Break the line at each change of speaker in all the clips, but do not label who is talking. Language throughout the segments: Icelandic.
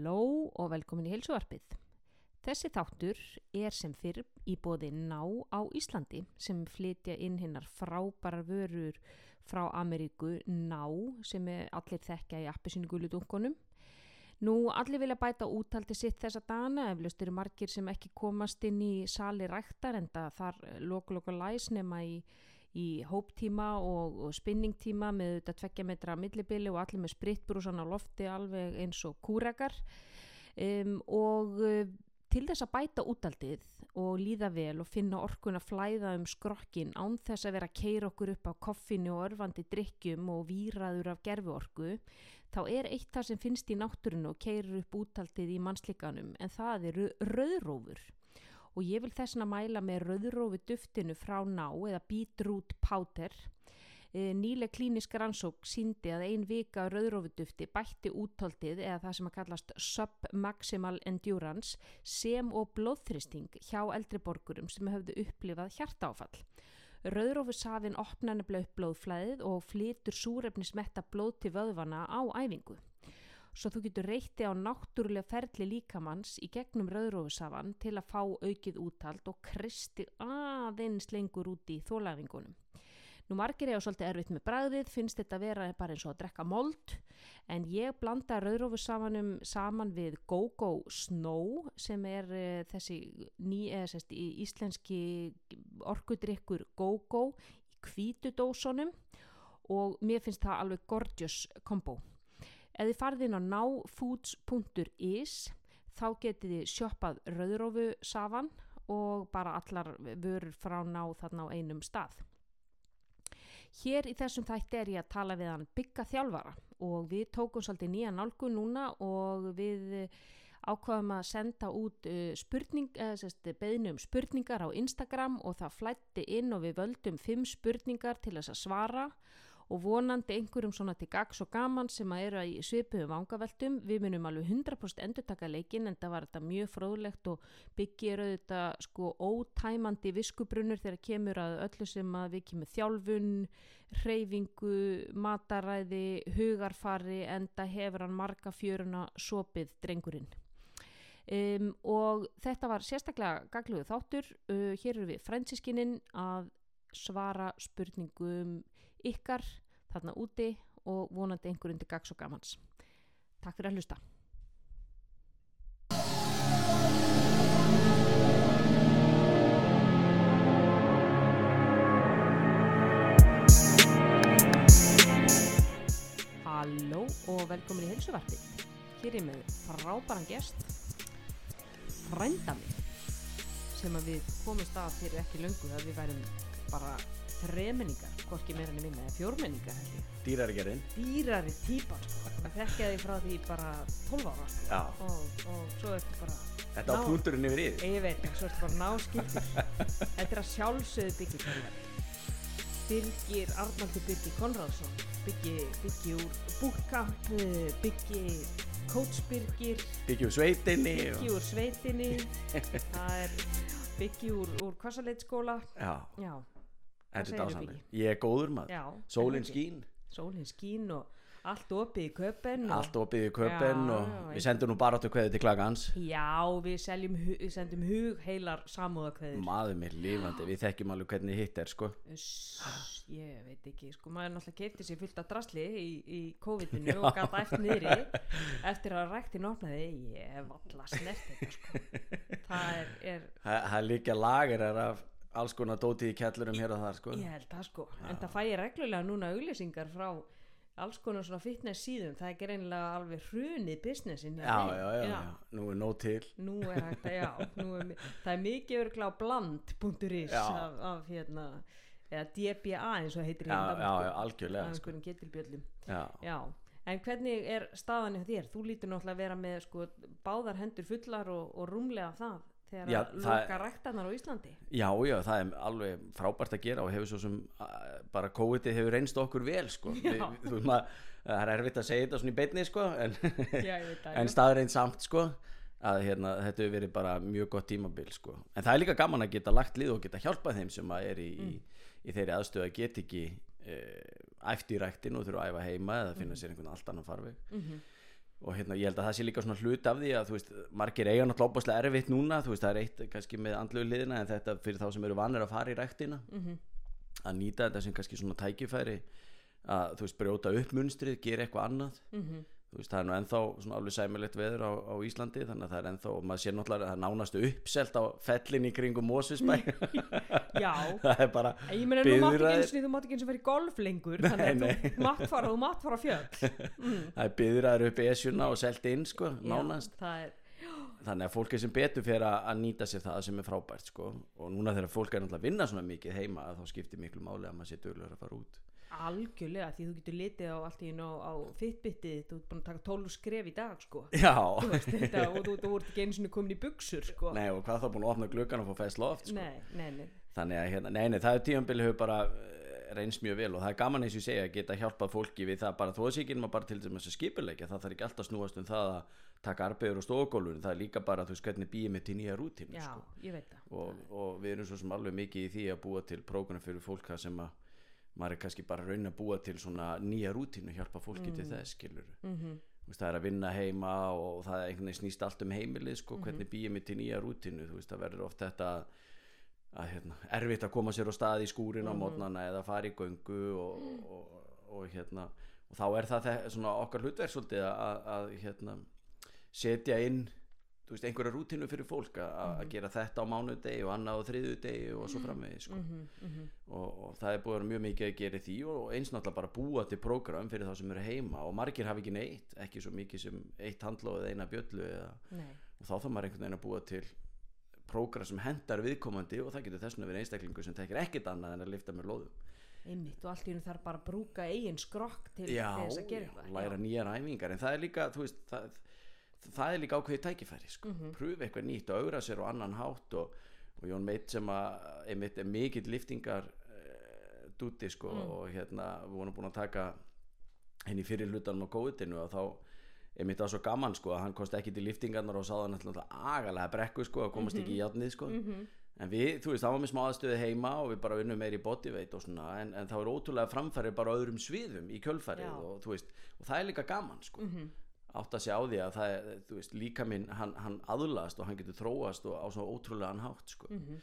Halló og velkomin í heilsuvarpið. Þessi þáttur er sem fyrr í bóði Ná á Íslandi sem flytja inn hinnar frábæra vörur frá Ameríku Ná sem allir þekkja í appisínu guludunkonum. Nú allir vilja bæta útaldi sitt þessa dana, eflaust eru margir sem ekki komast inn í sali ræktar en það þar loku loku læs nema í, í hóptíma og, og spinningtíma með þetta tveggja metra millibili og allir með spritbrúsan á lofti alveg eins og kúrekar um, og uh, til þess að bæta útaldið og líða vel og finna orkun að flæða um skrokkin án þess að vera að keira okkur upp á koffinu og örfandi drikkjum og výraður af gerfuorku þá er eitt það sem finnst í náttúrunu og keirir upp útaldið í mannslíkanum en það eru rauðrófur og ég vil þess að mæla með rauðrófi duftinu frá ná eða beetroot powder nýlega klínisk rannsók síndi að ein vika rauðrófudufti bætti úttaldið eða það sem að kallast submaximal endurance sem og blóðþristing hjá eldri borgurum sem höfðu upplifað hjartáfall. Rauðrófusafin opna nefnilega upp blóðflæðið og flytur súrefnismetta blóð til vöðvana á æfingu. Svo þú getur reyti á náttúrulega ferli líkamanns í gegnum rauðrófusafan til að fá aukið úttald og kristi aðeins lengur út í þólæfingunum. Nú margir ég á svolítið erfitt með bræðið, finnst þetta að vera bara eins og að drekka mold en ég blanda rauðrófusamanum saman við GoGo Snow sem er uh, þessi ný, eða sérst, íslenski orkudrykkur GoGo í kvítudósunum og mér finnst það alveg gorgeous kombo. Ef þið farið inn á náfoods.is þá getið þið sjoppað rauðrófusafan og bara allar vörur frá ná þarna á einum stað. Hér í þessum þætti er ég að tala við hann bygga þjálfara og við tókum svolítið nýja nálgu núna og við ákvaðum að senda út spurning, beðinu um spurningar á Instagram og það flætti inn og við völdum fimm spurningar til þess að svara og vonandi einhverjum svona til gags og gaman sem að eru í svipuðum vangaveltum. Við munum alveg 100% endur taka leikin en það var þetta mjög fróðlegt og byggir auðvitað sko ótæmandi viskubrunnur þegar kemur að öllu sem að við kemur þjálfun, hreyfingu, mataræði, hugarfari en það hefur hann marga fjöruna sopið drengurinn. Um, og þetta var sérstaklega gagluðu þáttur. Uh, hér eru við frænsiskinninn að svara spurningum ykkar þarna úti og vonandi einhverjum til gags og gamans. Takk fyrir að hlusta. Halló og velkomin í heilsuvarpið. Hér er með frábæran gest, frænda mig, sem að við komumst að fyrir ekki löngu að við værum bara þremenningar, hvorki meira enn minna eða fjórmenningar held ég.
Dýrari gerinn.
Dýrari típar sko, það þekkja því frá því bara 12 ára.
Já.
Og, og svo ertu bara
Þetta á punkturinn yfir yfir.
Ég veit, svo ertu bara náskildur. Þetta er að sjálfsögðu byggir hverjar. Birgir, Arnaldur Birgir Konradsson, byggi, byggi úr búrkamp, byggi kótsbyrgir,
Byggi úr sveitinni.
byggi úr sveitinni, það er byggi úr, úr kvassaleitskóla.
Já,
Já,
þetta er dásamlega. Ég er góður maður. Sólinn skín,
Sólinn skín og allt opið í köpen. og-
allt opið í köpen
Já,
og
já,
við sendum nú bara áttu kveði til klagans.
Já, við seljum, við sendum hug heilar samúðakveður.
Maður mér lífandi, við þekkjum alveg hvernig hitt er sko.
Uss, ég veit ekki, sko, maður náttúrulega keipti sér fullt af drasli í, í COVID-inu og gata eftir niðri eftir að ræktin opnaði, ég hef alla snert þetta, sko. Það er, er
Það það er líka lager er af alls konar dótið í kellurum hér og þar sko.
ég held það, sko. En það fæ ég reglulega núna auglýsingar frá alls konar svona fitness síðum, það er greinilega alveg hrunið businessin.
Já, já, já, já, nú er nóg til.
Nú er hægt að, já, nú er, það er mikið örgla á bland.is af, af hérna, eða DBA eins og heitir hérna,
já,
sko,
já, algjörlega sko. Já,
Já, en hvernig er staðan hjá þér? Þú lítur náttúrulega að vera með sko, báðar hendur fullar og, og rúmlega það þegar
Já,
að loka ræktarnar á Íslandi.
já, já, það er alveg frábært að gera og hefur svo sem bara COVID-ið hefur reynst okkur vel sko. Við, þú veist maður, það er erfitt að segja þetta svona í beinni sko, en, en staðreint samt sko að hérna, þetta hefur verið bara mjög gott tímabil sko. en það er líka gaman að geta lagt lið og geta hjálpað þeim sem er í,
Mm.
í, í þeirri aðstöðu að geta ekki uh, æft í ræktin og þurfa að æfa heima eða finna sér einhvern allt annan farveg
Mhm.
Og hérna, ég held að það sé líka svona hlut af því að þú veist, margir eiga náttúrulega óbúslega erfitt núna, þú veist, það er eitt kannski með andlugu liðina en þetta fyrir þá sem eru vanir að fara í ræktina
Mhm.
að nýta þetta sem kannski svona tækifæri að þú veist, brjóta upp munstrið, gera eitthvað annað
Mhm.
þú veist, það er nú ennþá svona alveg sæmilegt veður á, á Íslandi þannig að það er ennþá, og maður sér náttúrulega að það nánastu uppselt á fellin í kringum Mósusbæ
Já,
það er bara
ég meina nú mátt ekki eins og þú mátt ekki eins og fyrir golf lengur þannig að þú mátt fara, þú mátt fara á fjöll. Mm.
það er byðraður upp esjuna og selt inn sko, nánast.
Já, er,
þannig að fólki sem betur fyrir að nýta sér það sem er frábært sko. og núna þegar fólk er náttúrulega að vinna svona mikið heima þá skiptir miklu máli að maður sé duglegur að fara út
algjörlega því þú getur litið á allt í einu á, fitbitið, þú ert búin að taka 12 skref í dag sko Þú veist, þetta, og þú, þú ert ekki einu sinni komin í buksur sko
nei og hvað þá búin að opna gluggan og fá fæst loft sko.
nei, nei, nei.
þannig að hérna, nei, nei, það er tíðanbili hefur bara eh, reynst mjög vel og það er gaman eins og segja að geta hjálpað fólki við það bara þó að ekki nema bara til þess að skipuleika það þarf ekki alltaf snúast um það að taka arbegur og stofugólfun, það er líka bara þú veist hvernig býjum við til nýja rútínu
já,
sko. og, og við erum svo sem alveg mikið í því að búa til prógrunum fyrir fólk sem að maður er kannski bara raun að búa til svona nýja rútínu, hjálpa fólki til þess skilur
mm
það er að vinna heima og það er einhvern veginn snýst allt um heimilið sko, hvernig býjum við til nýja rútínu þú veist, það verður oft þetta að, að hérna, erfitt að koma sér á stað í skúrin á mótnana eða fara í göngu og, og, og, hérna og þá er það svona okkar hlutverk svolítið að, að hérna setja inn þú veist, einhverja rútínu fyrir fólk að, að gera þetta á mánudegi og annað á þriðudegi og svo framvegis sko.
Mhm,
og, og það er vera mjög mikið að gera því og eins náttúrulega bara búa til prógram fyrir þá sem eru heima og margir hafa ekki neitt ekki svo mikið sem eitt handlóð eða eina bjöllu eða, og þá þarf maður einhvern veginn að búa til prógram sem hendar viðkomandi og það getur þess vegna verið einstaklingu sem tekir ekkert annað en að lifta með lóðum.
Einmitt og allt í einu þarf bara að brúka eigin skrokk til
já,
þess að gera eitthvað
læra nýjar æfingar en það er líka, þú veist það, það er líka ákveðið tækifæri sko.
Mhm.
pröfu eitthvað nýtt og augra sér á annan hátt og, og Jón Meit sem að einmitt er mikill liftingar uh, dúti sko
Mm.
og hérna við vorum búin að taka henni fyrir hlutanum á kóðutinu og þá einmitt það svo gaman sko að hann kosti ekki til liftingarnar og sáða náttúrulega agalega brekku sko að komast ekki í játnið sko
Mhm.
en við, þú veist, það var með smá aðstöðu heima og við bara vinnum meir í bodyweight og svona en, en það er ótrúlega framfæri bara öðrum sviðum í kjölfarið
Já.
og veist og það er líka gaman sko
Mhm.
Átt að sé á því að það er, þú veist, líka minn hann, hann aðlast og hann getur þróast og á svo ótrúlega hann hátt sko
Mhm.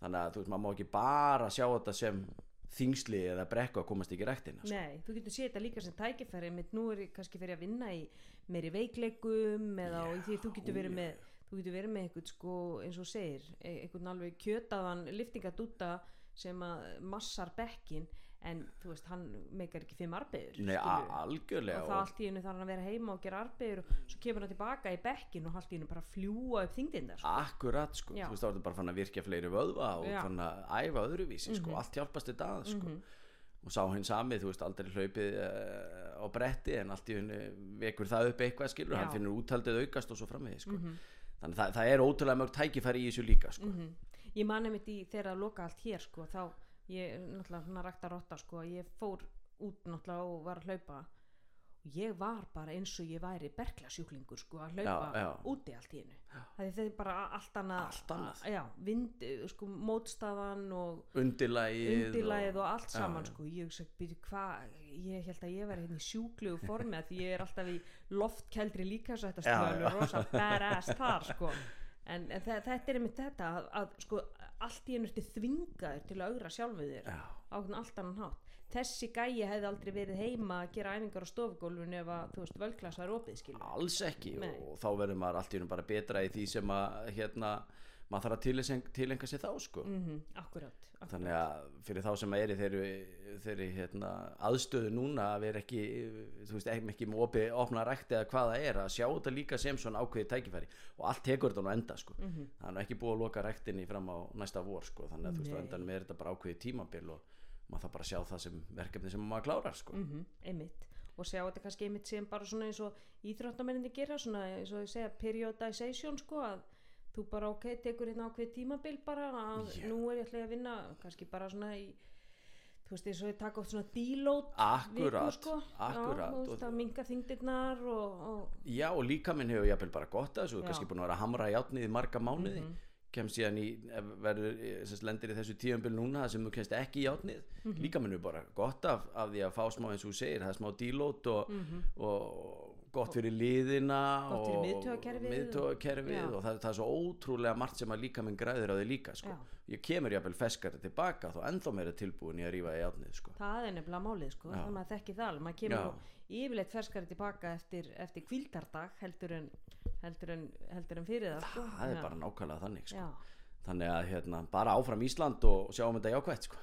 þannig að þú veist, maður má ekki bara sjá þetta sem þingsli eða brekku að komast ekki rektina sko.
Nei, þú getur séð þetta líka sem tækifæri mitt nú er ég kannski fyrir að vinna í meiri veikleikum eða
Já,
því þú getur verið
já.
með þú getur verið með eitthvað sko eins og segir e- einhvern alveg kjötaðan liftingadúta sem að massar bekkin en þú veist hann meikar ekki fimm arbegur
Nei, algjörlega
og það allt í einu þarf hann að vera heima og gera arbegur og svo kemur hann tilbaka í bekkin og allt í einu bara fljúa upp þingdindar sko.
Akkurat sko,
Já.
þú veist þá ertu bara fann að virkja fleiri vöðva og
Já.
fann að æfa öðruvísi sko, allt hjálpast þetta að sko
Mhm.
og sá hinn sami, þú veist, aldrei hlaupið uh, á bretti en allt í henni vekur það upp eitthvað skilur,
Já.
hann finnur úthaldið aukast og svo framvegis sko.
Mhm.
þannig að það, það er ótrúlega mörg tækifæri í þessu líka sko.
Mhm. ég man einmitt í þegar að loka allt hér sko, þá ég náttúrulega svona rækta rotta sko, ég fór út náttúrulega og var að hlaupa og ég var bara eins og ég væri berklasjúklingur sko, að hlaupa
Já, já.
úti allt í hennu það er bara allt annað
Allt annað.
já, vind, sko, mótstaðan og
undirlægið
undirlægið og allt
Já,
saman
já.
sko, ég segi, byrju hvað ég held að ég væri hérna í sjúklugu formi að því ég er alltaf í loftkeldri líka svo þetta
Já,
stöðu
já.
rosa badass þar sko en, en þe- þetta er einmitt þetta að, að sko allt í einu ertu þvingaður til að augra sjálfu þér
Já.
á allt annan hátt þessi gæi hefði aldrei verið heima að gera æfingar á stofugólfinu ef að þú veist völklas var opið skilur
alls ekki
Nei.
og þá verður maður allt í henni bara betra í því sem að hérna, maður þarf að tilengja, sér þá sko.
mm akkurat, akkurat.
Þannig að fyrir þá sem er í þeirri, þeirri hérna, aðstöðu núna að vera ekki þú veist, ekki, með opi, opna rækt eða hvað það er að sjá þetta líka sem svona ákveði tækifæri og allt tekur þetta nú enda sko.
Mhm.
það er nú ekki búið að loka ræktinni fram á næsta vor sko. þannig að þú veist, endan er þetta bara ákveði tímabil og maður þarf bara að sjá það sem verkefni sem maður klárar sko.
mm einmitt og sjá þetta kannski einmitt sem bara svona eins og íþróttamenninni gera svona eins og ég segja periodization sko að þú bara ok, tekur hérna ákveð tímabil bara að
Já.
nú er ég ætla að vinna kannski bara svona í þú veist eins og ég taka oft svona deload
Akkurat,
sko.
akkurat,
Já, veist að minga þingdirnar og, og
Já og líka minn hefur jafnvel bara gott að þessu kannski búin að vera að hamra í átnið í marga mánuði
Mhm.
kemst síðan í, verður sem lendir í þessu tíumbil núna sem þú kemst ekki í átnið
Mhm.
líka minn hefur bara gott af, af því að fá smá eins og þú segir það er smá dílót og,
Mhm.
og gott fyrir liðina
Gott fyrir
og
miðtaugakerfið
miðtaugakerfið
Já.
og það, það er svo ótrúlega margt sem að líka minn græðir á því líka sko. Ég kemur jafnvel feskari tilbaka þá ennþá meira tilbúin í að rífa í átnið sko.
það er nefnilega málið sko, þannig að þekki það maður kemur yfirleitt ferskari tilbaka eftir, eftir kvildardag heldur en, heldur en, heldur en fyrir það sko.
það er bara nákvæmlega þannig sko. Þannig að hérna, bara áfram Ísland og sjáum þetta jákvæmt sko.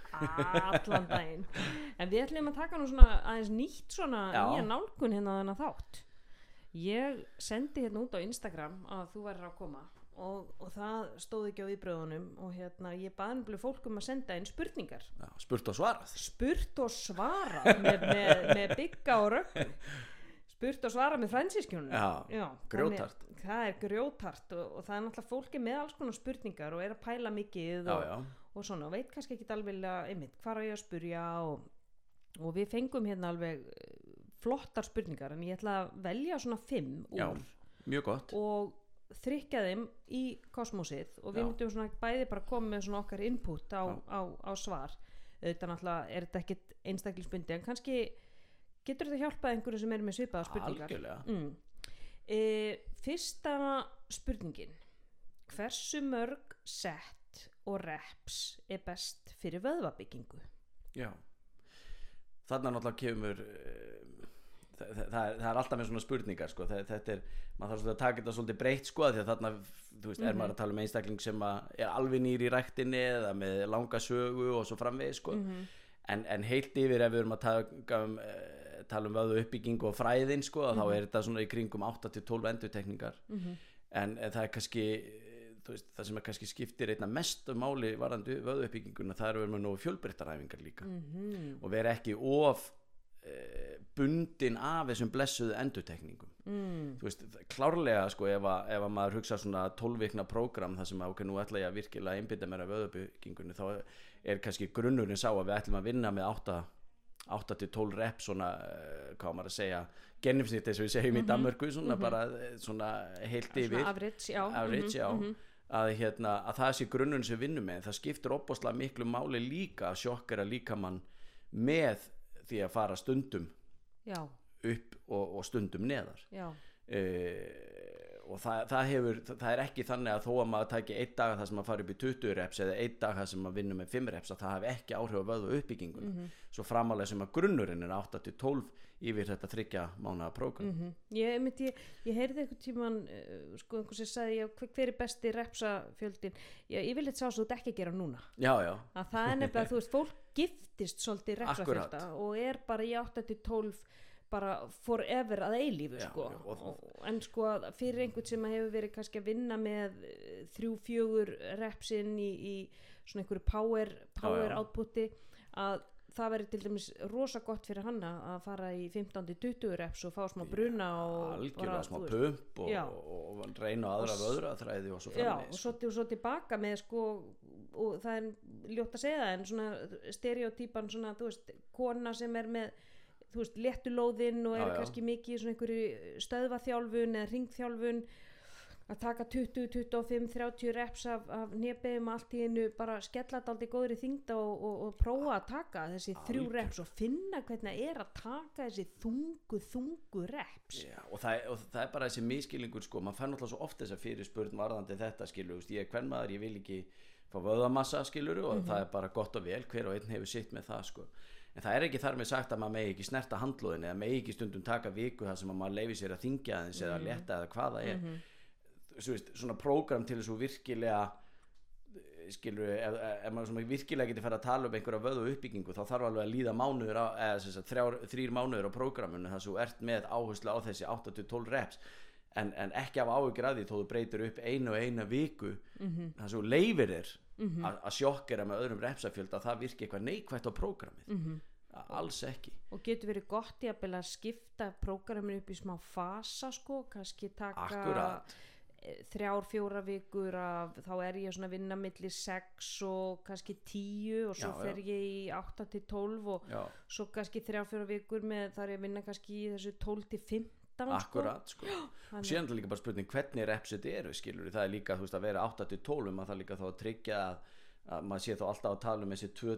allan daginn en við ætlum að taka nú svona aðeins nýtt svona nýja nálgun hérna þennan þátt ég sendi hérna út á Instagram að þú verður að koma og, og það stóð ekki á viðbröðunum og hérna ég baði nefnilega fólk um að senda inn spurningar.
Já, spurt og svarað.
Spurt og svara með, með, með bygga og röggu. Spurt og svara með fransískjónu
Já, grjótart.
það er grjótart og, og það er náttúrulega fólki með alls konar spurningar og er að pæla mikið
já,
og,
já,
og svona og veit kannski ekki alveg einmitt hvað er ég að spurja og, og við fengum hérna alveg flottar spurningar en ég ætla að velja svona fimm
já,
úr
mjög gott.
Og þrykja þeim í kosmosið og við
Já.
myndum svona bæði bara koma með svona okkar input á,
Já.
á, á svar. Auðvitað náttúrulega er þetta ekkit einstaklisbundi en kannski getur þetta hjálpað einhverju sem er með svipaða spurningar. Mm. e, fyrsta spurningin. Hversu mörg sett og reps er best fyrir vöðvabyggingu?
Já. Þarna náttúrulega kemur uh, það, það, er, alltaf með svona spurningar sko. þetta er, maður þarf að taka þetta svolítið breytt sko, því að þarna, þú veist, er maður að tala um einstakling sem er alveg nýr í ræktinni eða með langa sögu og svo framvegis sko. en, en heilt yfir ef við erum að taka um, uh, tala um vöðu uppbyggingu og fræðin sko, þá er þetta svona í kringum 8-12 endurtekningar en, en það er kannski veist, það sem er kannski skiptir einna mestu máli varandi vöðu uppbygginguna það er að vera með nógu fjölbreyttaræfingar líka
mm.
og vera ekki of e, bundin af þessum blessuðu endurtekningum.
Mm.
þú veist, klárlega sko ef að, ef að maður hugsa svona 12 vikna prógram þar sem að ok, nú ætla ég að virkilega einbytta mér af vöðubyggingunni þá er kannski grunnurinn sá að við ætlum að vinna með 8 8 til 12 rep svona, uh, hvað maður að segja genifsnitt eins og við segjum í Danmörku svona bara eh, svona heilt yfir.
Svona average, já
average,
mhm,
já.
mhm.
að, hérna, að það sé grunnurinn sem við vinnum með. Það skiptir opbáslega miklu máli líka að sjokkera líkamann með því að fara stundum
já,
upp og, og stundum neðar.
Já,
uh, og það, það hefur það er ekki þannig að þó að maður tæki einn dag það sem að fara upp í 20 reps eða einn dag það sem að vinna með 5 reps að það hafi ekki áhrif á vöðu uppbyggingun
Mhm.
svo framalega sem að grunnurinn er 8-12 yfir þetta þryggja mánaða prógram.
Mhm. Ég, einmitt, ég, ég heyrði einhvern tíman uh, sko einhvern sem sagði hver, hver er besti repsafjöldin ég, ég vil eitthvað sá svo þetta ekki að gera núna.
Já, já,
að það er nefnilega, þú veist, fólk giftist svolítið repsafjölda og er bara í 8-12 bara forever að eilífu sko. en sko fyrir einhvern sem hefur verið kannski að vinna með eh, þrjú, fjögur repsinn í, í svona einhverju power, power outputi að það verið til dæmis rosa gott fyrir hann að fara í 15-20 reps og fá smá bruna og
algjörlega smá pump og, og, og reyna aðra vöðra þræði og svo
Já, og
framvegis
svo, svo tilbaka með sko og það er ljótt að segja en svona stereotypan svona, þú veist, kona sem er með þú veist, léttu lóðinn og er
já.
kannski mikið í svona einhverju stöðvaþjálfun eða ringþjálfun að taka 20, 25, 30 reps af, af nefnum allt í einu bara skella þetta aldrei góður í þingda og, og, og prófa að taka þessi þrjú
Algjörlega.
reps og finna hvernig það er að taka þessi þungu, þungu reps
Já, og, það, og það er bara þessi miskilingur sko, maður fær náttúrulega svo oft þess að fyrir spurn varðandi þetta veist, ég er hvern maður, ég vil ekki fá vöðamassa skilur og það er bara gott og vel, hver og einn hefur sitt með það sko en það er ekki þar með sagt að maður megi ekki snerta handlóðin eða megi ekki stundum taka viku þar sem að maður leifi sér að þingja aðeins eða leta eða hvað það er. Mm veist, svona prógram til þess að virkilega skilur, ef, ef maður virkilega getur fara að tala um einhverja vöðu uppbyggingu þá þarf alveg að líða mánuður á, eða þrjár, þrýr mánuður á prógraminu þar sem þú ert með áherslu á þessi 8-12 reps. En, en ekki af því þó þú breytir upp einu og eina viku
Mhm.
þar sem þú leifir þér að, að sjokkera með öðrum repsafjöld að það virki eitthvað neikvætt á prógramið.
Mhm.
alls ekki.
Og getur verið gott í að að skipta prógramin upp í smá fasa sko, kannski taka
Akkurat.
eh, þrjár, fjóra vikur af, þá er ég að vinna milli 6 og kannski 10 og svo
Já,
fer ég í 8 til 12 og
Já,
svo kannski þrjár, fjóra vikur með þar ég að vinna kannski í þessu 12 til 15
akkurat sko. og
Þannig-
síðan er það líka bara spurning hvernig repsit eru skilur það er líka þú veist að vera 8-12 maður það líka þá að tryggja að, að maður sé þá alltaf að tala um þessi 2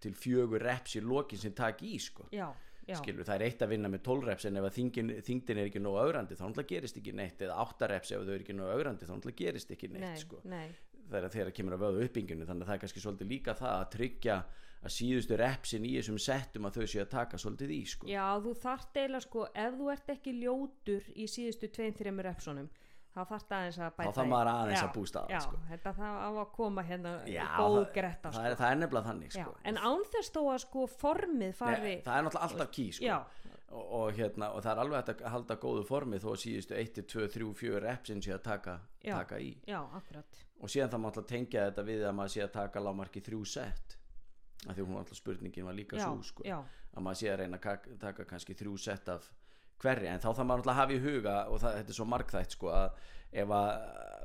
til 4 reps í lokin sem taki í sko
já, Já.
skilur, það er eitt að vinna með 12 reps en ef að þingin, þingdin er ekki nógu augrandi þá náttúrulega gerist ekki neitt eða 8 reps ef þau er ekki nógu augrandi þá náttúrulega gerist ekki neitt
nei,
sko.
nei,
þegar þegar kemur að vöðu uppbygginu þannig að það er kannski svolítið líka það að tryggja að síðustu repsin í þessum settum að þau séu að taka svolítið í sko.
já þú þarft eiginlega sko ef þú ert ekki ljótur í síðustu tveim, þreimur repsunum þá þarft aðeins að bæta
Þá þarf maður aðeins að bústa það,
já,
sko.
þetta það á að koma hérna
Já,
góð
það,
gretta
það, er,
sko.
það er nefnilega þannig sko.
en án þess þó að sko formið fari
Nei, það er náttúrulega alltaf ký sko. og, og, hérna, og það er alveg að halda góðu formi þó að síðustu 1, 2, 3, 4 repsin sé að taka,
Já.
taka í
já,
og síðan það maður alltaf tengja þetta við að maður sé að taka lámarki þrjú sett af því hún alltaf spurningin var líka
já,
svo sko.
já,
að maður sé að reyna að taka kannski þrjú sett af hverri en þá þarf maður alltaf að hafa í huga og það, þetta er svo margþætt sko að ef að,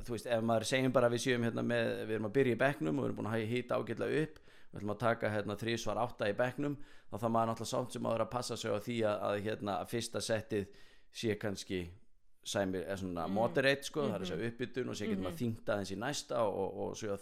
þú veist, ef maður segjum bara við séum hérna með, við erum að byrja í bekknum og við erum búin að hýta ágætlega upp við ætlum að taka hérna þrísvar átta í bekknum þá þarf maður náttúrulega sátt sem maður að passa sig á því að, að hérna að fyrsta settið sé kannski sæmi, er svona moderate sko, það er þess að uppbytun og sé getur maður þyngt aðeins í næsta og, og svo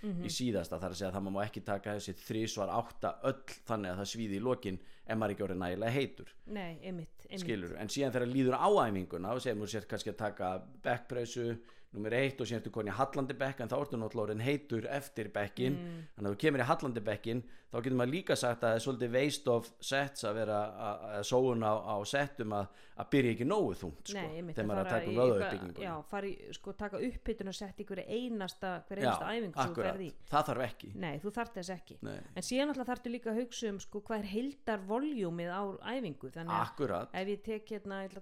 þyngt aftur í síðasta þar að segja að það má ekki taka þessi þrísvar átta öll þannig að það svíði í lokin ef maður ekki orðið nægilega heitur
nei, einmitt, einmitt.
en síðan þegar líður á æfinguna og segjum þú sér kannski að taka backpressu nummer eitt og síðan ertu konið í hallandi bekk en þá ertu náttúrulega orðin heitur eftir bekkin
Mm.
þannig að þú kemur í hallandi bekkin þá getur maður líka sagt að það er svolítið waste of sets að vera að, sóun á, á settum að, að byrja ekki nógu þungt sko, þegar maður er að taka um vöðu
eitthvað-
uppbyggingu
Já, fara í, sko, taka upphittun og setja ykkur einasta, hver einasta æfingu sem þú
akkurat,
ferð í.
Það þarf ekki.
Nei, þú þarft þess ekki.
Nei.
En síðan alltaf þarftu líka að hugsa um sko, hvað er heildar voljúmið á æfingu? Þannig að ef ég tek hérna, ég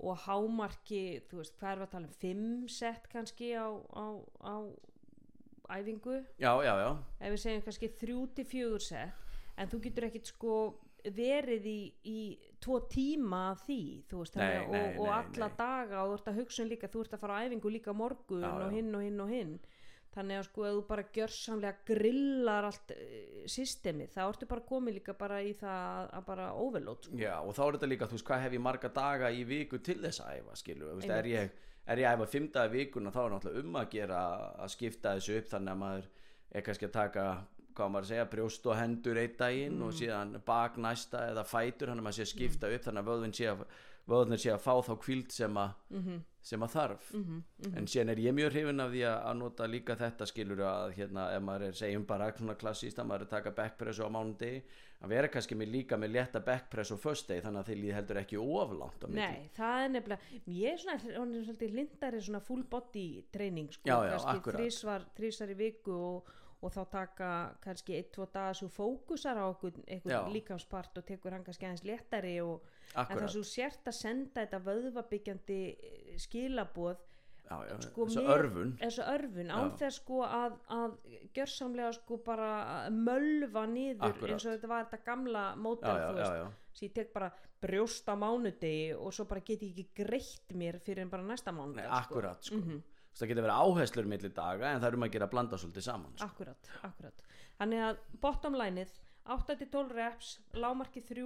og hámarki, þú veist, hvað er við að tala um fimm sett kannski á, á, á æfingu?
Já, já, já.
Ef við segjum kannski þrjú til fjögur sett en þú getur ekkit sko verið í, í tvo tíma því, þú veist,
Nei,
að-
nei,
og, og
nei,
alla daga og þú ert að hugsa um líka, þú ert að fara á æfingu líka morgun
Já,
og hinn og hinn og hinn þannig að sko ef þú bara gjörsamlega grillar allt uh, systemið, þá ertu bara komið líka bara í það að, að bara overload sko.
Já, og þá er þetta líka, þú veist, hvað hef ég marga daga í viku til þess að æfa, skilu veist, er, ég, er ég að æfa í vikuna þá er náttúrulega um að gera að skipta þessu upp þannig að maður er kannski að taka hvað maður að segja, brjóst og hendur einn daginn og síðan bak næsta eða fætur, þannig að maður sé að skipta upp þannig að vöðvinn sé að vöðvinn sé að fá þá kvíld sem að, sem að þarf. En síðan er ég mjög hrifin af því að, nota líka þetta skilur að hérna ef maður er segjum bara svona klassíst að maður er að taka backpressu á mánudegi að vera kannski með líka með létta backpress á föstudegi þannig að þeir líði heldur ekki oflangt á milli.
Nei, það er nefnilega, ég er svona, hún er svolítið lindari svona full body training sko,
Já, já, akkurat.
þrísvar í viku og, og þá taka kannski eitt, tvo daga svo fókusar á okkur,
Já.
einhvern líkamspart og tekur hann kannski aðeins léttari og, en
Akkurat.
það svo sért að senda þetta vöðvabyggjandi skilaboð
já, já,
sko,
þessu örfun
þessu örfun, án
Já.
þess sko að, að gjörsamlega sko bara að mölva niður
Akkurat.
eins og þetta var þetta gamla mótel þú veist svo ég tek bara brjóst á mánudegi og svo bara get ég ekki greitt mér fyrir en bara næsta
Nei,
mánudag
akkurat sko. Þú veist, það getur verið áherslur milli daga en það er um að gera að blanda svolítið saman sko.
akkurat, akkurat þannig að bottom lineið 8-12 reps, lámarki 3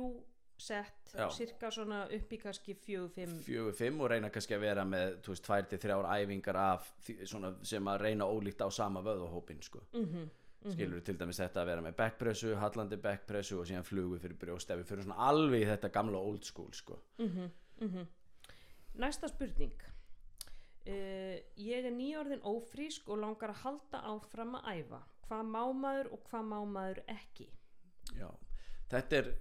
sett,
Já.
cirka svona upp í kannski 4-5
fjögur, fimm og reyna kannski að vera með þú veist, tvær til þrjár æfingar af svona, sem að reyna ólíkt á sama vöðuhópin sko. mm
Mhm,
-hmm. skilur til dæmis þetta að vera með backpressu, hallandi backpressu og síðan flugu fyrir brjóst ef við fyrir svona alveg í þetta gamla old school sko.
næsta spurning uh, ég er nýjörðin ófrísk og langar að halda áfram að æfa hvað má maður og hvað má maður ekki
Já, þetta er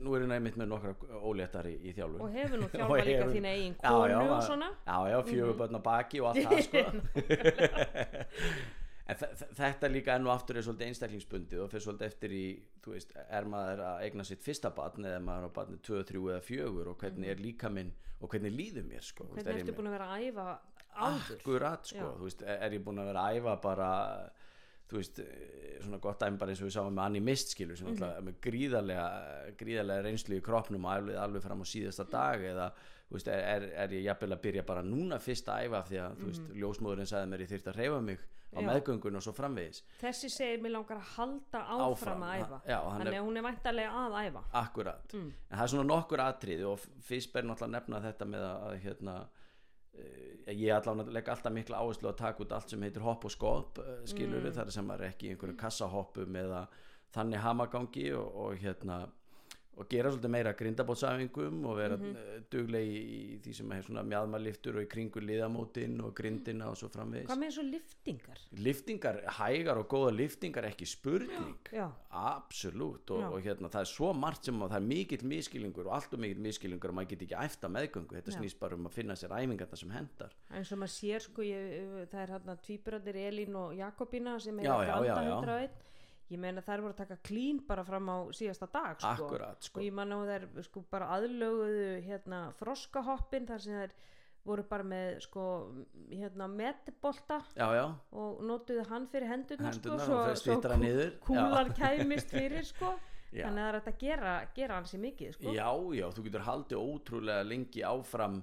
nú er ég næmitt með nokkra óléttar í, í þjálfun.
Og hefur nú
Og
þjálfa líka
hefur-
þína eigin
Já,
konu
já,
og
maður-
svona.
Já, já, fjögur börn á baki og allt það sko. En þe- þe- þetta líka enn og aftur er svolítið einstaklingsbundið og fyrir svolítið eftir í þú veist, er maður að eigna sitt fyrsta barn eða maður á barni 2, 3 eða 4 og hvernig er líka minn og hvernig líður mér sko,
hvernig
er
ertu búin að vera að æfa áður
akkurat sko,
Já.
þú veist, er ég búin að vera að æfa bara þú veist, eh, svona gott dæmi bara eins og við sáum með Annie Mist skilur sem mm með gríðarlega gríðarlega reynslu í kroppnum alveg, alveg fram á síðasta dag eða þú veist, er, er, er ég jafnvel að byrja bara núna fyrst að æfa af því að þú veist, ljósmóðurinn sagði mér ég þyrfti að reyfa mig á
Já.
meðgöngun og svo framvegis.
Þessi segir mér langar að halda áfram,
Áfram,
að æfa.
já,
þannig að hún er væntalega að æfa.
Akkurat, en það er svona nokkur atriði og fyrst ber náttúrulega nefna þetta með að, hérna ég allavega legg alltaf mikla áherslu að taka út allt sem heitir hopp og skop skilur
Mm.
við þar sem er ekki einhverju kassahoppum eða þannig hamagangi og, og hérna og gera svolítið meira grindabótsafingum og vera eh, mm -hmm. duglegi í því sem er svona mjadmarliftur og í kringu liðamótin og grindina mhm. og svo framvegis.
Hvað með svo liftingar?
Liftingar, hægar og góða liftingar ekki spurning, absolutt og, og hérna það er svo margt sem að það er mikill miskilingur og allt og mikill miskilingur og maður getur ekki eftir meðgöngu, þetta
Já.
snýst bara um að finna sér æfingarna sem hendar
En svo maður sér sko, ég, það er hérna tvíbröðir Elín og Jakobina sem er 1801 ég meina þær voru að taka klín bara fram á síðasta dag sko.
akkurat sko.
og ég manna að þær sko bara aðlöguðu hérna froskahoppin þar sem þær voru bara með sko hérna metbolta
já já,
og notuðu hann fyrir hendurnar,
Hendurnar
sko, kú-
niður.
kúlar kæmist fyrir sko
Já.
þannig að það er að gera, gera hansi mikið sko.
já já þú getur haldið ótrúlega lengi áfram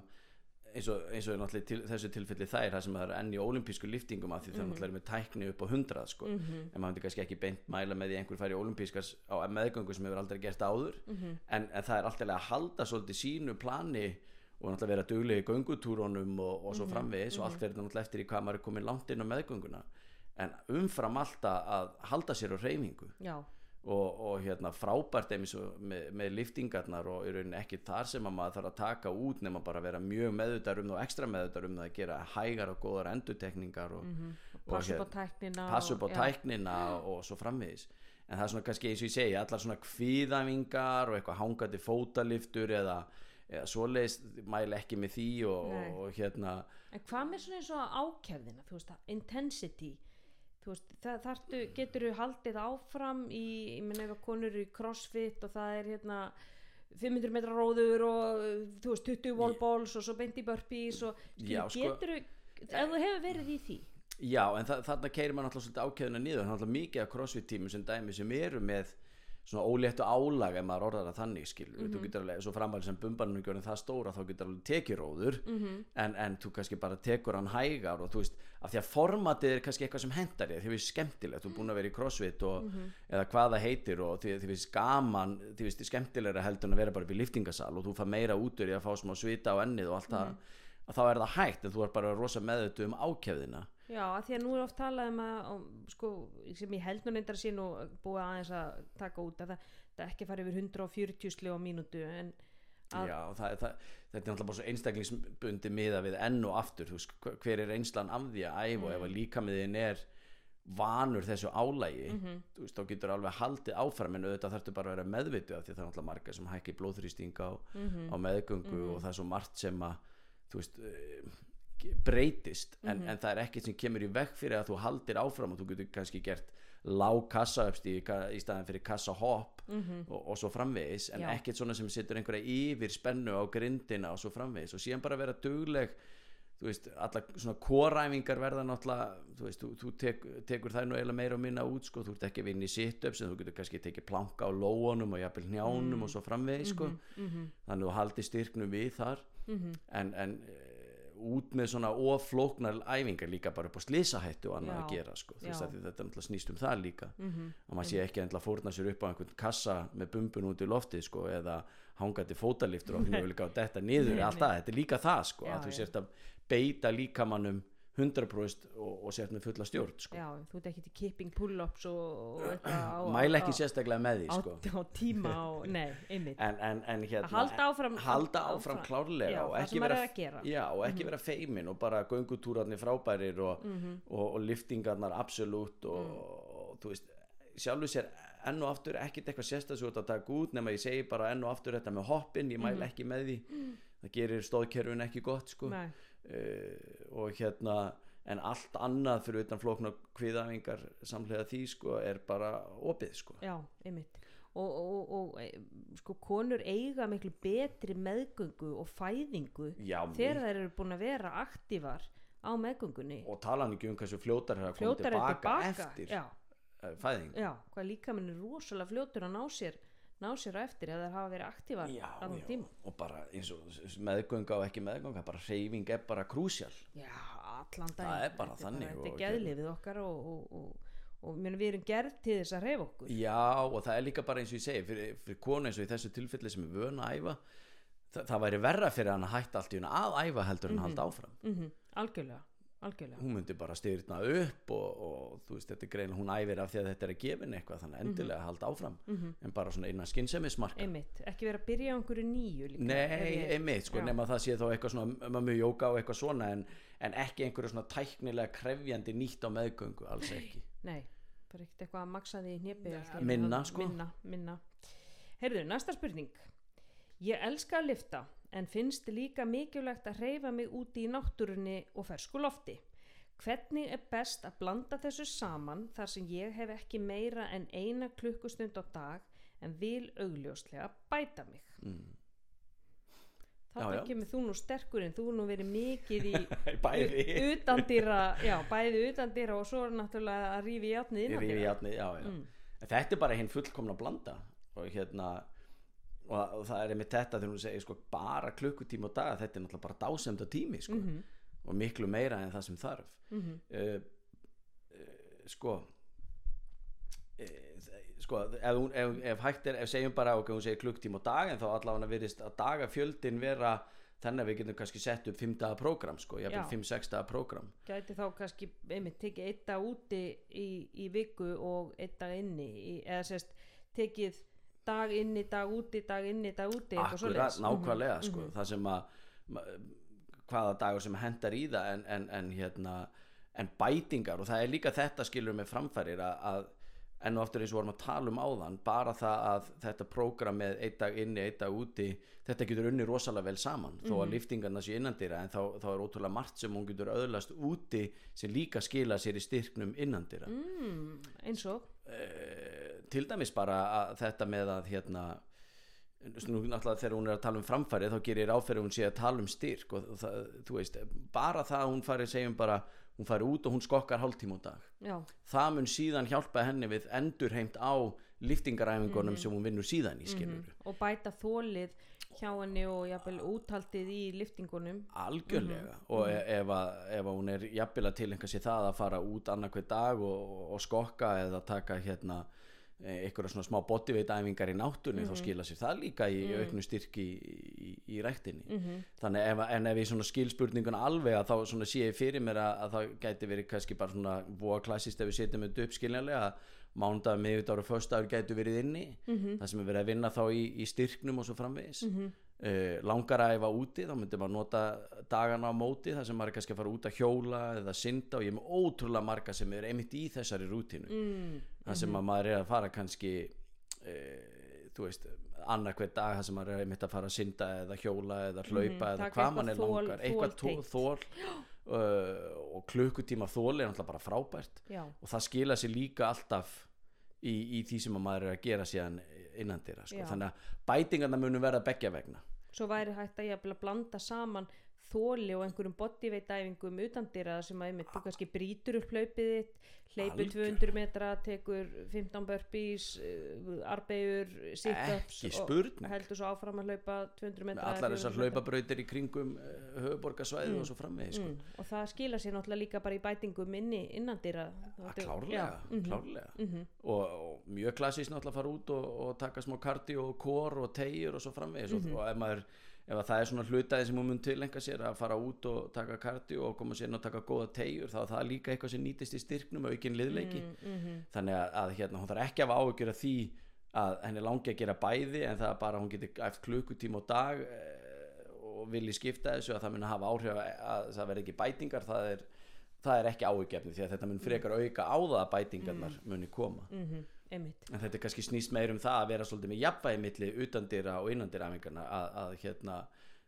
eins og, eins og er til, þessu tilfelli þær það sem það er enn í olimpísku liftingum af því það náttúrulega er með tækni upp á 100 sko. en maður myndi kannski ekki beint mæla með því einhver fari í olimpískas á meðgöngu sem hefur aldrei gert áður. En, en það er alltaf að halda svolítið sínu plani og náttúrulega vera duglega í göngutúrunum og, og svo framvegis og allt er náttúrulega eftir í hvað maður er komin langt inn á meðgönguna. En umfram alltaf að halda sér á reyfingu
já,
og, og hérna frábært eins og með, með liftingarnar og í rauninni ekki þar sem að maður þarf að taka út nema bara vera mjög meðutar um það og ekstra meðutar um það að gera hægar og góðar endutekningar og, og
passa upp á
hér-
tæknina
passa upp á
og-
tæknina og svo framvegis. En það er svona kannski eins og ég segi allar svona kvíðavingar og eitthvað hangandi fótaliftur eða, eða svoleiðis mæla ekki með því og, og, og hérna
En hvað með svona eins og ákefðina, þú veist það, intensity, þú veist, það þarftu, getur þú haldið áfram í, ég menn ef að konur í crossfit og það er hérna 500 metra róður og þú veist 20 wallballs og svo beint í burpees og
Já, sko-
getur þú, ef þú hefur verið í því,
Já, en þa þarna keirir maður náttúrulega svolítið ákveðina niður, hann náttúrulega mikið af crossfit tímum sem dæmi sem eru með svona óléttu álag ef maður orðar það þannig skilur,
Mhm.
þú getur alveg, svo framvæli sem bumbanum er gjörðin það stóra, þá getur alveg tekið róður
Mhm.
en, en þú kannski bara tekur hann hægar og þú veist, af því að formatið er kannski eitthvað sem hendar þér, því við skemmtilegt þú er búin að vera í crossfit og,
Mhm.
eða hvað það heitir og því, því við gaman því við skemmtilegra heldur en að vera bara upp í liftingasal og þú fær meira út úr í að fá smá svita á ennið og allt
Mhm.
það að þá er það hægt en þú er bara rosa meðutu um ákefðina
já, að því að nú er oft talað um að, og, sko, sem ég held nú reyndar sín og búið aðeins að taka út að það, það ekki fara yfir 140 slið á mínútu en að,
Já, það, það, þetta er náttúrulega bara svo einstaklingsbundi miða við enn og aftur þú veist, hver- er reynslan af því að æfa og ef að líkamiðin er vanur þessu álægi þú veist, þá getur alveg haldið áfram en auðvitað þarftu bara að vera meðvitu af því að það er náttúrulega marga sem hækki blóðþrýsting á, á meðgöngu og það er svo margt sem að þú veist eh, breytist en, en það er ekkert sem kemur í vekk fyrir að þú haldir áfram og þú getur kannski gert lág kassa uppstíð í staðin fyrir kassa hopp og, og svo framvegis en
Já.
ekkert svona sem setur einhverja yfir spennu á grindina og svo framvegis. Og síðan bara vera dugleg þú veist, alla svona kóræfingar verða náttúrulega, þú veist, þú, þú tek, tekur það nú eiginlega meira og minna út, sko, þú ert ekki að vinna í sit-ups en þú getur kannski tekið planka á lóunum og jafnvel njánum og svo framvegis, sko, þannig að þú haldi styrknum við þar, en, en e, út með svona oflóknar æfingar líka bara upp á slísahættu og annað
Já,
að gera, sko, að þetta náttúrulega snýst um það líka. Og maður sé ekki endla fórna sér upp á einhvern kassa með bumbun út í loftið, sko, eða hangandi fótaliftur og að detta niður
Nei,
það, þetta er líka það, sko,
Já,
að þú sért að beita líkamannum 100% og, og sért með fulla stjórn sko.
já, þú ert ekki til kipping pull-ups og, og eitthvað á,
mæla ekki sérstaklega með því
á,
sko.
á tíma og, nei, einmitt
en, en, en hérna
halda áfram-
halda áfram
áfram.
klárlega
Já,
og ekki vera,
er. Mhm.
já, og ekki vera feimin og bara göngutúrarnir frábærir og, og, og liftingarnar absolutt og,
Mm.
þú veist sjálfu sér enn og aftur ekkit eitthvað sérstaklega að taka út nema ég segi bara enn og aftur þetta með hoppin, ég mæla ekki með því það gerir stóðkerfin ekki gott sko.
Mhm. Nei.
Uh, og hérna en allt annað fyrir utan flóknar kviðafingar samlega því sko er bara opið sko.
Já, einmitt. Og, og, og e, sko konur eiga miklu betri meðgöngu og fæðingu
Já,
þegar þær eru búin að vera aktívar á meðgöngunni.
Og tala hann ekki um hversu fljótar að koma
fljótar er
tilbaka, eftir
já,
uh, fæðing
já, hvað líka minn er rosalega fljótur að ná sér ná sér á eftir eða hafa verið aktívar
já, já, og bara eins og meðgönga og ekki meðgönga bara hreyfing er bara krúsjál.
Já, allan daginn.
Það er bara
Þetta
þannig
þetta er geðlifið okkar og, og, og, og meni, við erum gerð til þess að hreyfa okkur.
Já og það er líka bara eins og ég segi fyrir, fyrir konu eins og í þessu tilfelli sem er vöna að æfa það, það væri verra fyrir hann að hætta allt í hún að æfa heldur en að halda áfram.
Mm algjörlega algjörlega.
Hún myndi bara styrna upp og, og þú veist, þetta er grein hún æfir af því að þetta er að gefin eitthvað þannig endilega að halda áfram en bara svona innan skynnsemismarka
einmitt, ekki vera að byrja á einhverju nýju líka
Nei, einmitt, sko, nema það sé þá eitthvað svona mömmu jóka og eitthvað svona en, en ekki einhverju svona tæknilega krefjandi nýtt á meðgöngu, alls ekki.
Nei, bara ekkert eitthvað að maksa því einu.
minna, sko.
Minna, minna. Heyrðu, næsta spurning. Ég elska að lifta en finnst líka mikilvægt að hreyfa mig úti í náttúrunni og fersku lofti. Hvernig er best að blanda þessu saman þar sem ég hef ekki meira en eina klukkustund á dag en vil augljóslega bæta mig?
Mm.
Þetta kemur þú nú sterkur en þú nú verið mikið í
Bæði.
utandýra, já, bæði utandýra og svo er náttúrulega að rífi átnið
Ég rífi játni, já, já.
Mm.
Þetta er bara hinn fullkomna blanda og hérna og, og það er einmitt þetta þegar hún segir sko bara klukkutíma á dag, þetta er náttúrulega bara dásemda tími sko,
Mhm,
og miklu meira en það sem þarf
mhm.
uh, uh, sko uh, sko ef, hún, ef, ef hægt er, ef segjum bara ok, hún segir klukktíma á dag en þá allavega virðist að dagafjöldin vera þannig að við getum kannski sett upp 5 daga prógram sko,
Já.
jafnvel 5-6 daga prógram
gæti þá kannski einmitt tekið eitt dag úti í, í viku og eitt dag inni í, eða sérst tekið dag inni, dag úti, dag inni, dag úti
akkurat, nákvæmlega
Mhm,
sko,
mhm.
það sem að hvaða dagur sem hendar í það en, en, en hérna en bætingar og það er líka þetta skilur með framfærir að, að enn og aftur eins og vorum að tala um áðan bara það að þetta prógram með einn dag inni, einn dag úti þetta getur unni rosalega vel saman þó
Mhm.
að liftingarna sé innandýra en þá, þá er ótrúlega margt sem hún getur öðlast úti sem líka skila sér í styrknum innandýra
mm, eins og
uh, til dæmis bara að þetta með að hérna nú náttúrulega þegar hún er að tala um framfæri þá gerir áferði hún sé að tala um styrk og það, þú veist, bara það að hún fari segjum bara, hún fari út og hún skokkar hálftíma á dag,
já,
það mun síðan hjálpa henni við endurheimt á liftingaræfingunum sem hún vinnur síðan í skilur
mhm. og bæta þólið hjá henni og jafnvel úthaldið í liftingunum.
Algjörlega. Og e ef, að, ef að hún er jafnvel að tilhenga sér það að fara út annarkveð dag og, og skokka eða taka hérna eitthvað svona smá bodyweight æfingar í náttúrunni þá skila sér það líka í mm. auknu styrki í, í, í ræktinni
Mhm.
þannig ef, en ef ég svona skil spurninguna alveg að þá sé ég fyrir mér að, að það gæti verið kannski bara svona búa klassist ef við setjum þetta upp skiljanlega mándag, miðvitaður og föstudagur gætu verið inni
Mhm.
það sem er verið að vinna þá í, í styrknum og svo framvegis
Mhm.
Langar að æfa úti þá myndi maður nota dagana á móti þar sem maður er kannski að fara út að hjóla eða synda og ég er með ótrúlega marga sem er einmitt í þessari rútínu.
Mm,
þar sem að maður er að fara kannski uh, þú veist annar hver dag þar sem maður er einmitt að fara að synda eða hjóla eða hlaupa eða
Mhm, taka
hvað mann er langar. eitthvað þól, uh, og klukkutíma þól er náttúrulega bara frábært.
Já,
og það skila sér líka alltaf í, í því sem að maður er að gera síðan innandira sko. Þannig að bætingarna munu verða beggja vegna
svo væri hægt að jafnvel að blanda saman þóli og einhverjum bodyweight æfingum utandýra sem að einmitt þú kannski brýtur upp hlaupið þitt hleypur
Algjör.
200 metra, tekur 15 burpees, uh, arbegur sit-ups og heldur svo áfram að hlaupa 200
með
metra
allar þessar
400 metra.
hlaupabrautir í kringum uh, höfuborgarsvæði og svo framvegi sko.
mm, og það skila sér náttúrulega líka bara í bætingum inni innandýra
að klárlega,
mhm,
klárlega. Og, og mjög klassís náttúrulega að fara út og, og taka smá kardi og kor og tegjur og svo framvegis
Mhm.
og, og ef maður ef að það er svona hlutaði sem hún mun tilenga sér að fara út og taka kardi og koma sér og taka góða tegjur þá er það líka eitthvað sem nýtist í styrknum aukin liðleiki.
Mhm.
þannig að, að hérna, hún þarf ekki að hafa áhyggjur af því að henni langi að gera bæði en það er bara að hún geti æft klukkutíma á dag eh, og vilji skipta þessu að það mun hafa áhrif að, að það verði ekki bætingar það er, það er ekki áhyggjefni því að þetta mun frekar auka á það að bætingarnar muni koma.
Mm einmitt
en þetta er kannski snýst meir um það að vera svolítið með jafnvægi milli utandira og innandirafingarna að, að hérna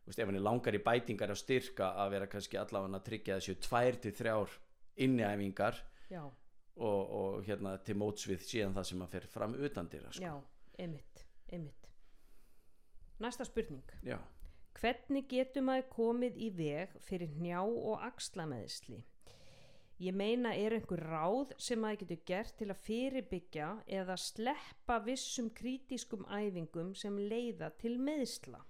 veist, ef henni langar í bætingar á styrka að vera kannski allavega að tryggja þessu tvær til þrjár inniæfingar
já,
og, og hérna til mótsvið síðan það sem að fer fram utandira sko.
já, einmitt einmitt næsta spurning
Já.
Hvernig getur maður komið í veg fyrir njá og axlameðsli? Ég meina er einhver ráð sem maður getur gert til að fyrirbyggja eða sleppa vissum kritískum æfingum sem leiða til meðsla?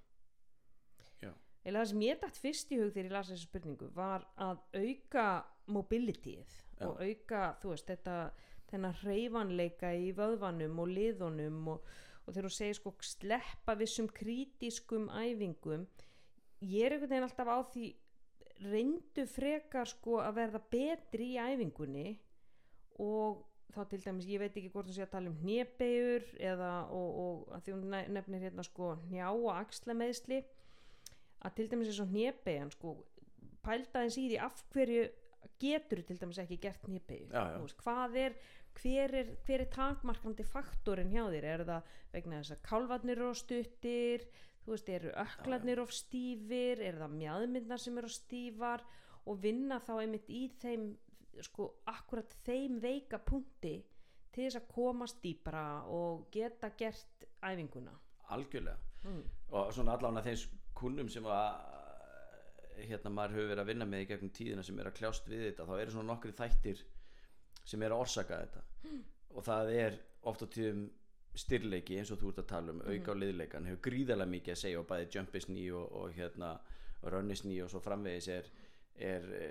Já.
Eða það sem ég dætt fyrst í hug þegar ég las þessu spurningu var að auka mobilityð
Já.
og auka, veist, þetta þennan hreyfanleika í vöðvanum og liðunum og, og þegar þú segir sko sleppa vissum kritískum æfingum ég er einhvern veginn alltaf á því reyndu frekar sko að verða betri í æfingunni og þá til dæmis, ég veit ekki hvort þú sé að tala um hnébegur eða og, og að því hún ne- nefnir hérna sko njá og axlameðsli að til dæmis eins og hnébegan sko pældaðins í því af hverju getur til dæmis ekki gert veist, hvað er hver er, hver er takmarkandi faktorinn hjá þér? Er það vegna þess að kálfarnir eru of stuttir þú veist, eru öklarnir of stífir? Er það mjadmyndar sem eru stífar? Og vinna þá einmitt í þeim sko, akkurat þeim veika punkti til þess að komast dýpra og geta gert æfinguna?
Algjörlega.
Mm.
og svona allan að þeim kunnum sem að hérna maður hefur verið að vinna með í gegnum tíðina sem er að kljást við þetta þá eru svona nokkri þættir sem er að orsaka þetta. Og það er oft á tíðum styrleiki eins og þú ert að tala um auka á liðleikan hefur gríðarlega mikið að segja og bæði jumpisný og, og hérna runnisný og svo framvegis er, er e,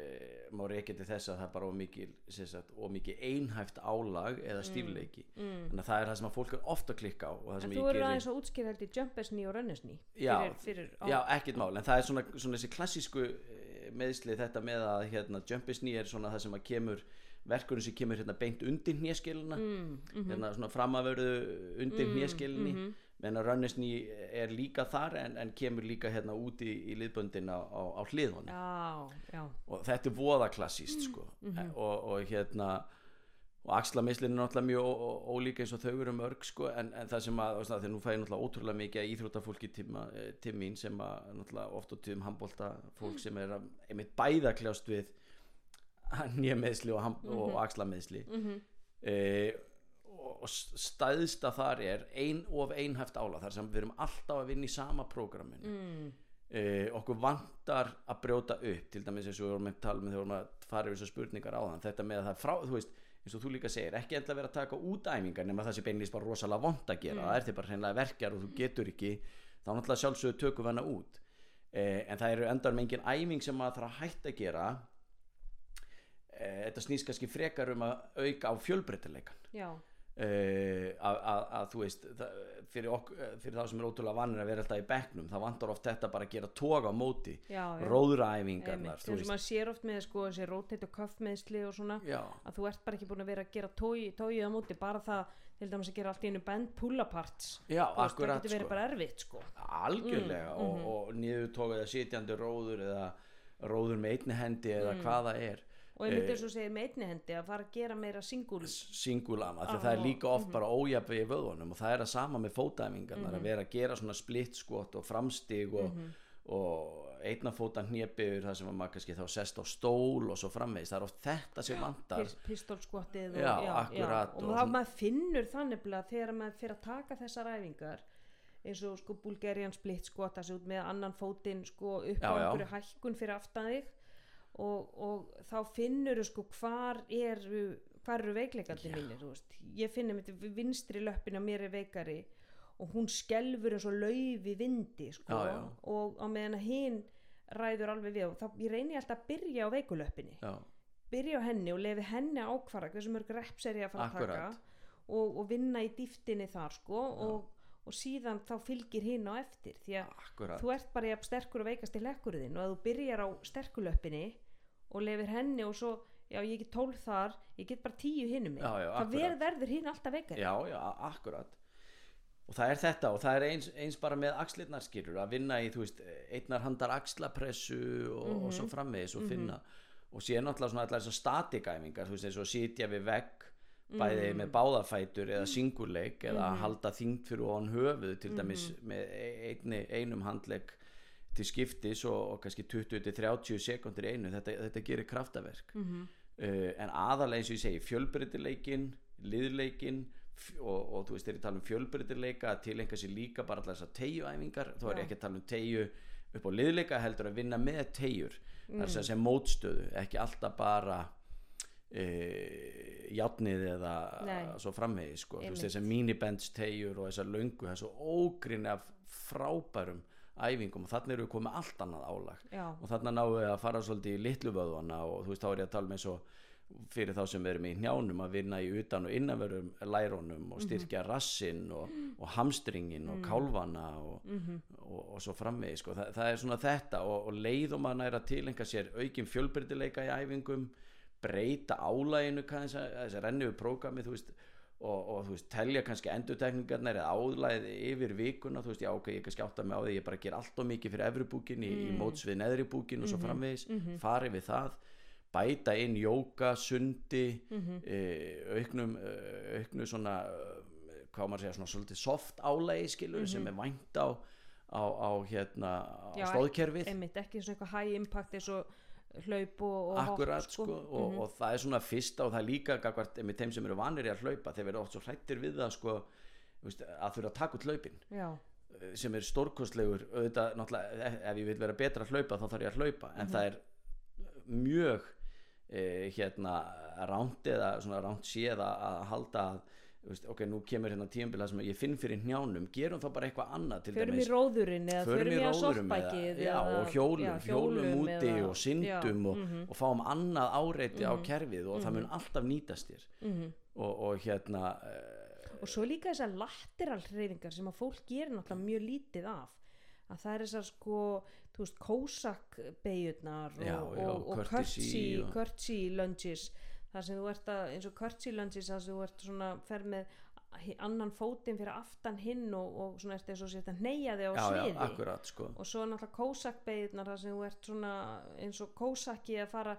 má reykja til þess að það er bara ómikið sagt, ómikið einhæft álag eða stífleiki
Mm.
þannig að það er það sem að fólk er ofta að klikka á og það
en
sem
þú eru aðeins að útskýra held í jumpersný og rönnesný
Já,
fyrir, fyrir, á,
Já, ekkert mál, en það er svona, svona þessi klassísku eh, meðsli þetta með að hérna, jumpisný er svona það sem að kemur verkurinn sem kemur hérna beint undir hnjaskiluna
mm, mm
hérna svona framavörðu undir mm, hnjaskilinni
mhm.
menn að runnisný er líka þar en, en kemur líka hérna úti í, í liðböndin á, á, á hliðunum.
Já, já,
og þetta er voða klassíst sko. og, og hérna og axlamislinn er náttúrulega mjög ó- ó- ólík eins og þau eru mörg sko en, en það sem að, þegar nú fæði náttúrulega ótrúlega mikið tíma, eh, til mín sem að náttúrulega oft á tíðum handbólta fólk sem er að, einmitt bæða kljást við nýja meðsli og, ham, og axlameðsli
mm
e, og stæðsta þar er ein of einhæft ála þar sem við erum alltaf að vinna í sama prógraminu.
Mm,
uh, okkur vantar að brjóta upp til dæmis eins og við vorum með þegar við vorum að fara yfir þessar spurningar á þann þetta með að það er frá, þú veist eins og þú líka segir, ekki endla vera að taka út æfingar nema það sé beinlýst bara rosalega vond að gera. Það er því bara hreinlega verkjar og þú getur ekki þá náttúrulega sjálfsögðu tökum hana út. Uh, en það eru endar með engin æfing sem maður þarf að hætta að gera þetta snýst kannski frekar um að auka á fjölbreytileikan Uh, að, þú veist það, fyrir, ok, fyrir þá sem er ótrúlega vanir að vera alltaf í bekknum það vantar oft þetta bara að gera toga á móti
já, já.
róðræfingarnar
Einmitt,
þú
og maður sér oft með sko rotate og cuff meðsli og svona
já,
að þú ert bara ekki búin að vera að gera tóið á móti bara það til dæmis að gera allt í einu bend pull-aparts veist, það getur verið
sko.
bara erfitt sko
algjörlega
Mm,
og,
mhm.
og niður tóga eða sitjandi róður eða róður með einni hendi eða
Mm.
hvað það er
og ég myndi
Eh,
eins og segir með einni hendi að fara að gera meira single
singulama því
Ah,
það er líka oft
mhm.
bara ójafn í vöðunum og það er að sama með fótæfingarnar
Mhm.
að vera að gera svona splitt skot og framstig og, og einna fóta hnébiður það sem að maður kannski þá sest á stól og svo framvegis, það er oft þetta sem vantar
pistolskvottið
Já,
og,
og
og
svona-
maður finnur þannig þegar maður fyrir að taka þessar æfingar eins og sko Bulgarian split skvota sig út með annan fótinn sko upp
Já,
á
já.
einhverju hækkun fyrir aftan þig og, og þá finnur sko hvar eru hvar eru veikleikandi mínir ég finnum þetta vinstri löppin á mér er veikari og hún skelfur eins og lauf í vindi sko,
Já, já.
og á meðan að hinn ræður alveg við og þá ég reyni alltaf að byrja á veikulöppinni.
Já,
byrja á henni og lefi henni að ákvara hversu mörg reps er ég að fara að
Akkurat.
taka og, og vinna í dýftinni þar sko og, og síðan þá fylgir hinn á eftir því að
akkurat.
þú ert bara sterkur og veikast í lekkurðin og að þú byrjar á sterkulöppinni og lefir henni og svo já ég get tólf þar, ég get bara tíu hinnum
Já, já,
það ver, verður hinn alltaf veikari.
Já, já, akkurat. Og það er þetta og það er eins, eins bara með axlirnar skilur að vinna í, þú veist, einnar handar axlapressu og, og
Mhm.
svo framvegis og finna. Og síðan náttúrulega svona allar þessar statikæfingar, þú veist, eins og sitja við vegg bæði
Mhm.
með báðafætur eða singuleik eða halda þyngd fyrir ofan höfuð til dæmis
Mhm.
með e- einni, einum handleik til skiptis og, og kannski 20-30 sekundir einu, þetta, þetta gerir kraftaverk
Mhm.
uh, en aðalega eins og ég segi fjölbreytileikin, liðleikin og, og þú veist þegar ég tala um fjölbreytileika að tilengja sér líka bara allar þessar teigjuæfingar, þá er ég ekki að tala um teigju upp á liðleika heldur að vinna með teigjur
Mm.
þar sem sem mótstöðu, ekki alltaf bara e, játnið eða
Nei.
svo framvegi sko, þú veist
Einmitt.
þessar minibends teigjur og þessar löngu, svo ógrinni af frábærum æfingum og þannig eru við komið allt annað álag.
Já,
og þarna náum við að fara svolítið í litlu vöðvana og þú veist þá er ég að tala með svo fyrir þá sem erum í njánum að vinna í utan og innanverum lærónum og styrkja rassinn og, og hamstringin og kálfana og, og, og svo framvegi sko. Þa, það er svona þetta og, og leið og maður næra tilenga sér aukin fjölbyrdileika í æfingum breyta álæginu þess að renni við prógrami þú veist og, og þú veist, telja kannski endurtekningarnar eða álæð yfir vikuna þú veist, já ok, ég kannski átta mig á því ég bara ger allt og mikið fyrir efri búkin í, í móts við neðri búkin og svo framvegis. fari við það bæta inn jóka, sundi e, auknum e, auknu svona hvað maður að segja, svona svolítið soft álægi skilur sem er vænt á á, á hérna á
Já,
stóðkerfið
einmitt, ekki svona eitthvað high impact eins og hlaup og, og
Akkurat
hopp,
sko, og, og það er svona fyrsta og það er líka gagvart með þeim sem eru vanir í að hlaupa þeir verða oft svo hrættir við það sko að þurfa að taka út hlaupin.
Já,
sem er stórkostlegur auðvitað, ef- ef ég vil vera betra að hlaupa þá þarf ég að hlaupa, en
Mhm.
það er mjög eh, hérna ránt eða svona ránt séð að, halda að veist, ok, nú kemur hérna tímabila sem ég finn fyrir njánum, gerum þá bara eitthvað annað til
förum í
dæmis.
róðurinn eða
förum í
í
róðurum
soppbækið
eða, já, og hjólum, hjólum úti og syndum og,
mhm,
og fáum annað áreiti á kerfið og það mun alltaf nýtast þér.
Mhm.
og, og hérna uh,
og svo líka þessar lateral hreyfingar sem að fólk gerir náttúrulega mjög lítið af. Að það er þessar sko þú veist, kósak beigjurnar og,
Já, já,
og, og
og-
curtsy lunges þar sem þú ert að, eins og curtsy lunges þar sem þú ert svona, fer með annan fótinn fyrir aftan hinn og, og svona ert eins og sér að neyja þig á
já, já,
sviði.
akkurat sko.
Og svo náttúrulega kósakbeigurnar þar sem þú ert svona eins og kósaki að fara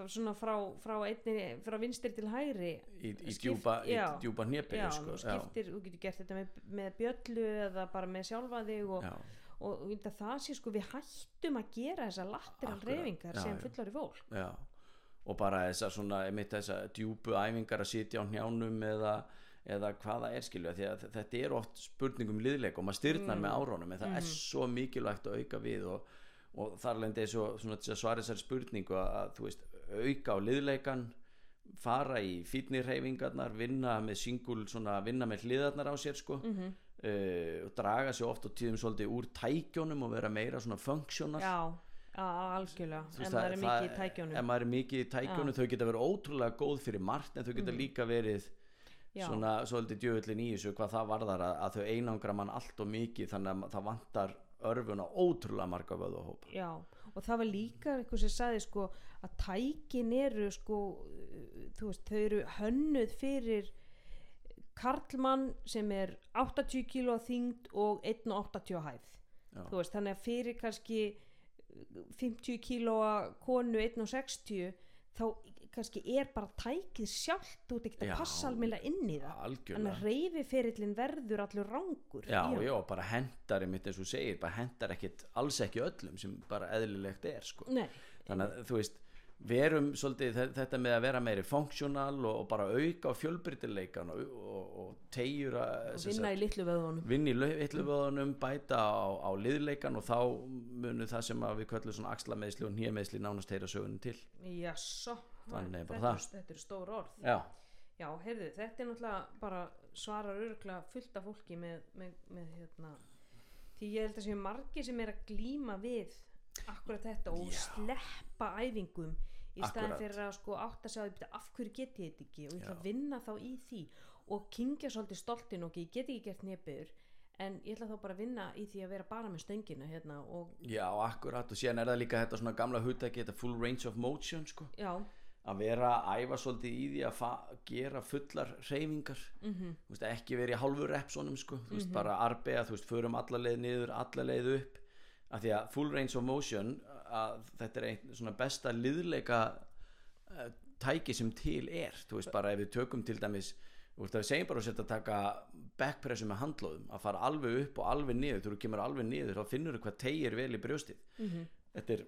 svona frá, frá, einni, frá vinstri til hægri.
Í, í djúpa, í
já.
djúpa hnepinu
já,
sko,
þú skiptir, getur gert þetta með, með bjöllu eða bara með sjálfa þig og,
já,
og, og það sé sko við hættum að gera þessar lateral reyfingar
já,
sem
já.
fullari fólk.
Já og bara þessar svona, einmitt þessar djúpu æfingar að sitja á njánum eða, eða hvaða er skilju því að þetta er oft spurning um liðleik og maður styrnar
Mm.
með árónum en það er svo mikilvægt að auka við og, og þar lendi svo, til að svara þessari spurningu að, þú veist, auka á liðleikan fara í fítnirreyfingarnar vinna með singul svona, vinna með hliðarnar á sér sko
mm -hmm.
uh, og draga sér oft og tíðum svolítið úr tækjónum og vera meira svona
já, algjörlega en maður er mikið í tækjónum
ef maður er mikið í tækjónum þau geta verið ótrúlega góð fyrir margt en þau geta líka verið
Já.
svona svolítið djöfullin í þessu hvað það varðar að, að þau einangra mann allt og mikið þannig að það vantar örfuna ótrúlega marga vöðuhópa
já, og það var líka eitthvað sem sagði sko að tækin eru sko veist, þau eru hönnuð fyrir karlmann sem er 80 kíló að þyngd og 1,80 á hæð. Veist, þannig að fyrir kannski 50 kílóa konu 1,60 þá kannski er bara tækið sjálft þú ert ekki
Já.
að passa almennilega inn í það þannig
algjörlega
að reyfiferillin verður allur rángur
Já, já, bara hendar einmitt eins og segir, bara hendar ekkit alls ekki öllum sem bara eðlilegt er sko.
Nei,
þannig að þú veist verum svolítið þe- þetta með að vera meiri funksjónal og, og bara auka á fjölbyrtileikan og, og, og tegjur að sem
vinna í litlu vöðunum
vinna í vittluvöðunum, bæta á, á liðleikan og þá munu það sem við köllum svona axlameðsli og nýjameðsli nánast heyra sögunum til. Er bara
þetta,
það.
þetta eru stór orð.
Já,
Já, heyrðu, þetta er náttúrulega bara svarar örgulega fullt af fólki með, með, með hérna því ég held að séu margir sem er að glíma við akkurat þetta og
Já.
sleppa æfingum í staðin
Akkurat.
fyrir að sko átt að segja af hverju get ég þetta ekki og ég ætla
Já.
að vinna þá í því og kingja svolítið stoltin og ég get ekki gert nefnir en ég ætla þá bara að vinna í því að vera bara með stöngina hérna og
já, akkurat og síðan er það líka þetta svona gamla hugtæki þetta full range of motion sko
já,
að vera að æfa svolítið í því að fa- gera fullar reyfingar
mhm,
þú veist, ekki verið í hálfu repsónum sko. þú veist, bara arbega, þú veist, förum alla leið niður alla leið upp af því að full range of motion að þetta er einn svona besta liðleika uh, tæki sem til er. Þú veist, bara ef við tökum til dæmis þú veist, að við segjum bara að setja að taka backpressu með handlóðum, að fara alveg upp og alveg niður, þú kemur alveg niður þá finnur þú hvað tegir vel í brjóstið.
Mhm.
Þetta er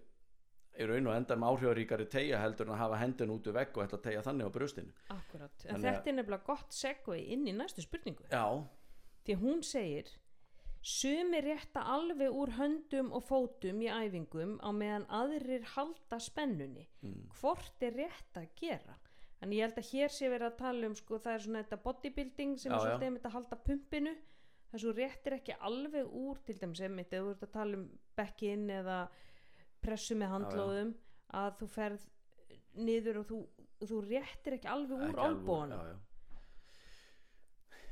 í raun og endan áhrifaríkari tegja heldur en að hafa hendun út úr vegg og ætla að tegja þannig á brjóstinu.
Akkurat, en þetta er nefnilega gott segvei inn í næstu spurningu.
Já,
því hún segir sumi rétta alveg úr höndum og fótum í æfingum á meðan aðrir halda spennunni.
Mm.
hvort er rétt að gera? En ég held að hér sé verið að tala um sko, það er svona þetta bodybuilding sem
Já,
er
já.
svolítið einmitt að halda pumpinu. Þessu réttir ekki alveg úr til dæmis eða þú ert að tala um bekkin eða pressu með handlóðum að þú ferð niður og þú þú réttir ekki alveg úr olbóðanum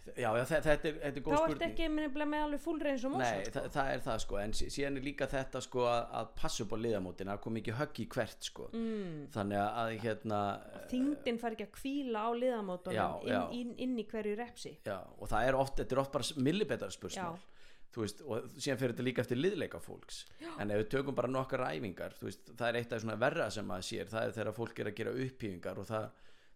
já, já. já, já, þe- þetta er, þetta er góð
þá ertu
spurning.
ekki með, með alveg full reins og
Nei,
mósa
það, það er það sko en sí- síðan er líka þetta sko að, að passa upp á liðamótin að koma ekki högg í hvert sko.
Mm.
þannig að, að hérna
þingdin fær ekki að kvíla á liðamótunum inn, inn, inn í hverju repsi.
Já, og það er oft, þetta er oft bara millibetar spursmál veist, og síðan fyrir þetta líka eftir liðleika fólks. Já. en ef við tökum bara nokkar æfingar þú veist, það er eitt af svona verra sem maður sér það er þegar fólk er að gera upphífingar og það,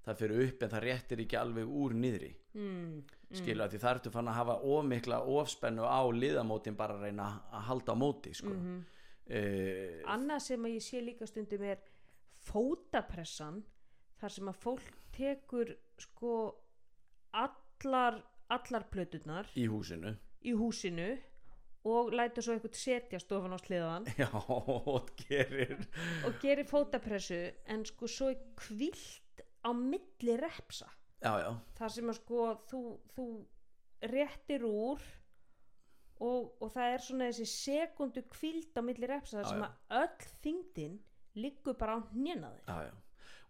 það fyrir upp en það réttir ekki alveg úr niðri
mm.
skilur að því það ertu fann að hafa ofmikla ofspennu á liðamótin bara að reyna að halda á móti sko. mm
Mhm. annað sem ég sé líka stundum er fótapressan þar sem að fólk tekur sko allar allar plöturnar
í húsinu
í húsinu og lætur svo eitthvað setja stofan á sliðan
já, og gerir
og gerir fótapressu en sko svo er kvilt á milli repsa.
Já, já,
þar sem að sko þú, þú réttir úr og, og það er svona þessi sekundu kvilt á milli repsa þar sem
já.
að öll þingdin liggur bara á
já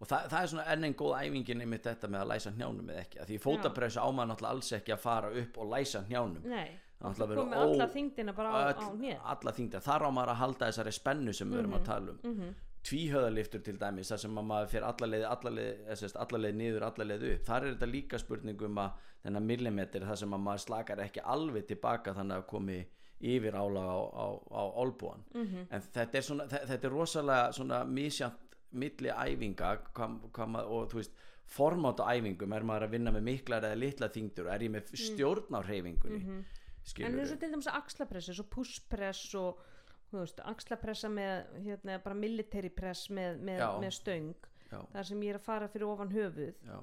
og það, það er svona enn einn góð æfingin einmitt þetta með að læsa hnjánum eða ekki því fótapressu á maður náttúrulega alls ekki að fara upp og læsa hnjánum.
Nei, komið alla þingdina bara á, á
öll,
hnjö
alla þingdar, þar á maður að halda þessari spennu sem við erum að tala um. Mm
Mhm.
Tvíhöðaliftur til dæmis þar sem að maður fyrir alla leið, alla leið, eða sem sagt, alla leið niður, alla leið upp. Þar er þetta líka spurningum að þennan millimetr þar sem að maður slakar ekki alveg tilbaka þannig að komi yfir álag á, á, á olbúan
Mhm.
en þetta er, svona, þe- þetta er rosalega svona misjant milli æfinga hvað, hvað maður, og þú veist formátt á æfingum, er maður að vinna með miklar eða litla þingdur, er ég með stjórn á hreyfingunni mm
en
skilur
eins og til dæmis axlapress og pushpress og þú veist, axlapressa með hérna, bara military press með, með,
Já.
með stöng
já,
þar sem ég er að fara fyrir ofan höfuð
já,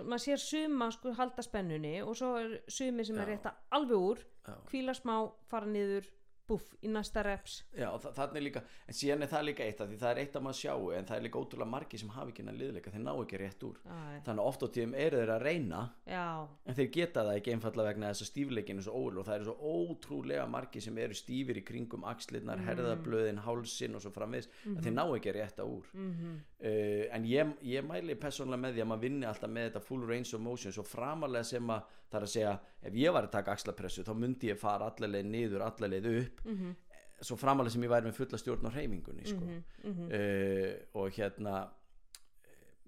maður sér suma sko halda spennunni og svo er sumi sem er
Já.
rétta alveg úr
já.
kvíla smá, fara niður buff, í næsta reps.
Já, þa þannig líka, en síðan er það líka eitt af því það er eitt að maður sjáu, en það er líka ótrúlega margi sem hafa ekki hennar liðleika, þeir ná ekki rétt úr.
Æ,
þannig að oft á tíðum eru þeir að reyna
já,
en þeir geta það ekki einfallega vegna þess að stífleikin er svo óul og það eru svo ótrúlega margi sem eru stífir í kringum axlirnar,
Mm.
herðablöðin, hálsin og svo framvegis,
Mhm.
að þeir ná ekki rétta úr.
Mm
uh, en ég, ég mæli persónulega með því að maður vinni alltaf með þetta full range of motion svo framalega sem að það er að segja ef ég var að taka axlapressu þá myndi ég fara allarleið niður, allarleið upp
Mhm.
svo framalega sem ég væri með fulla stjórn á hreyfingunni sko.
Mhm,
uh, og hérna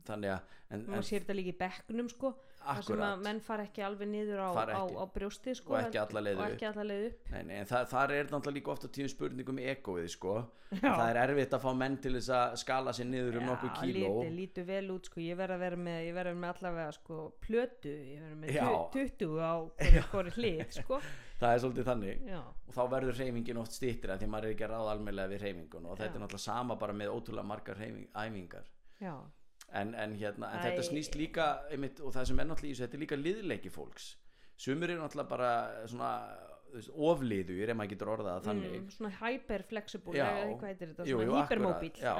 þannig að en, en,
maður sér þetta líka í bekknum sko þar sem
Akkurat.
að menn fara ekki alveg niður á,
Fara
á,
ekki.
á brjósti sko
Og ekki alla leið
og
upp.
ekki upp.
Nei, nei, en það, þar er náttúrulega líka ofta tíum spurningum egoið sko. Það er erfitt að fá menn til þess að skala sér niður um nokkuð kíló.
lítur, lítur vel út sko. Ég verð að vera með, vera með allavega sko plötu, ég verð með
Já.
tu- 20 á hvori hlið sko.
Það er svolítið þannig.
Já,
og þá verður hreyfingin oft stýttir því maður er ekki að ráða almennlega við hreyfingun og þetta
Já.
er náttúrulega sama bara með ótrúlega margar æfingar en, en, hérna, en þetta snýst líka einmitt, og það sem er náttúrulega í þessu, þetta er líka liðleiki fólks. Sumur eru náttúrulega bara svona ofliður ef maður getur orðað þannig.
Mm, svona hyper flexible
Já.
eða hvað heitir þetta,
Jú,
svona
já.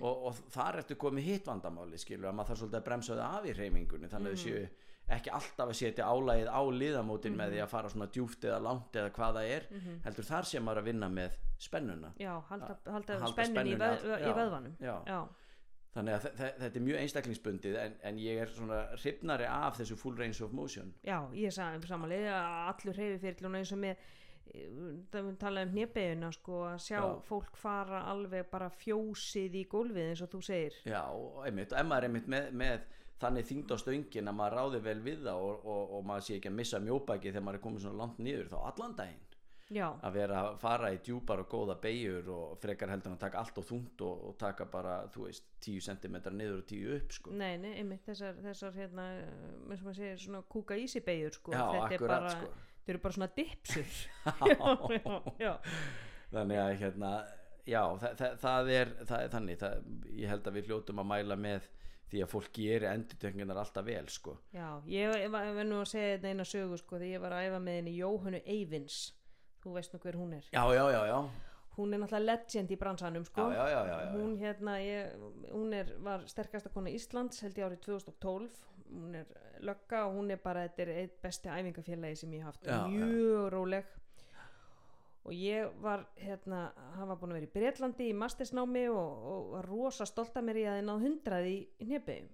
Og, og þar ertu komið hitt vandamáli skilur að maður þarf svolítið að bremsa það af í hreyfingunni þannig að þau séu ekki alltaf að setja álægið á liðamótin með
Mhm.
því að fara svona djúft eða langt eða hvað það er. Heldur þar sem maður að vinna með spennuna.
Já, halda, halda,
halda
spennin í, veð, í
já,
vöðvanum.
já.
já,
þannig að þe- þe- þetta er mjög einstaklingsbundið en, en ég er svona hrifnari af þessu full range of motion.
Já, ég er sa- samanlega að allur hreyfi fyrir eins og með eh, talaðum um hnébeguna sko að sjá
Já.
fólk fara alveg bara fjósið í gólfið eins og þú segir.
Já, einmitt, og maður er einmitt með, með þannig þyngd á stöngin að maður ráði vel við það og, og, og maður sé ekki að missa mjóbæki þegar maður er komið svona langt niður þá allan daginn
já,
að vera að fara í djúpar og góða beigur og frekar heldur að taka allt og þungt og, og taka bara, þú veist, 10 cm niður og 10 upp sko.
nei, nei, einmitt þessar, þessar hérna, eins og maður segir svona kúka ísi beigur sko,
já,
þetta
akkurat
bara
sko.
þetta eru bara svona dipsur já, já, já,
þannig að hérna já, það, það, það, er, það er þannig það, ég held að við hljótum að mæla með því að fólk gerir endurtökningar alltaf vel sko.
já ég var nú að segja þetta eina sögu sko, þegar ég var að æfa með henni Jóhannu Eivins þú veist nú hver hún er.
Já, já, já, já,
hún er náttúrulega legend í bransanum sko.
já, já, já, já, já.
hún hérna ég, hún er, var sterkasta kona Íslands held ég árið 2012 hún er lögga og hún er bara þetta er eitt besti æfingafélagi sem ég haft.
Já, já.
mjög róleg. Og ég var hérna, hann var búin að vera í Breitlandi í mastersnámi og, og var rosa stolt að mér í að ég náð hundrað í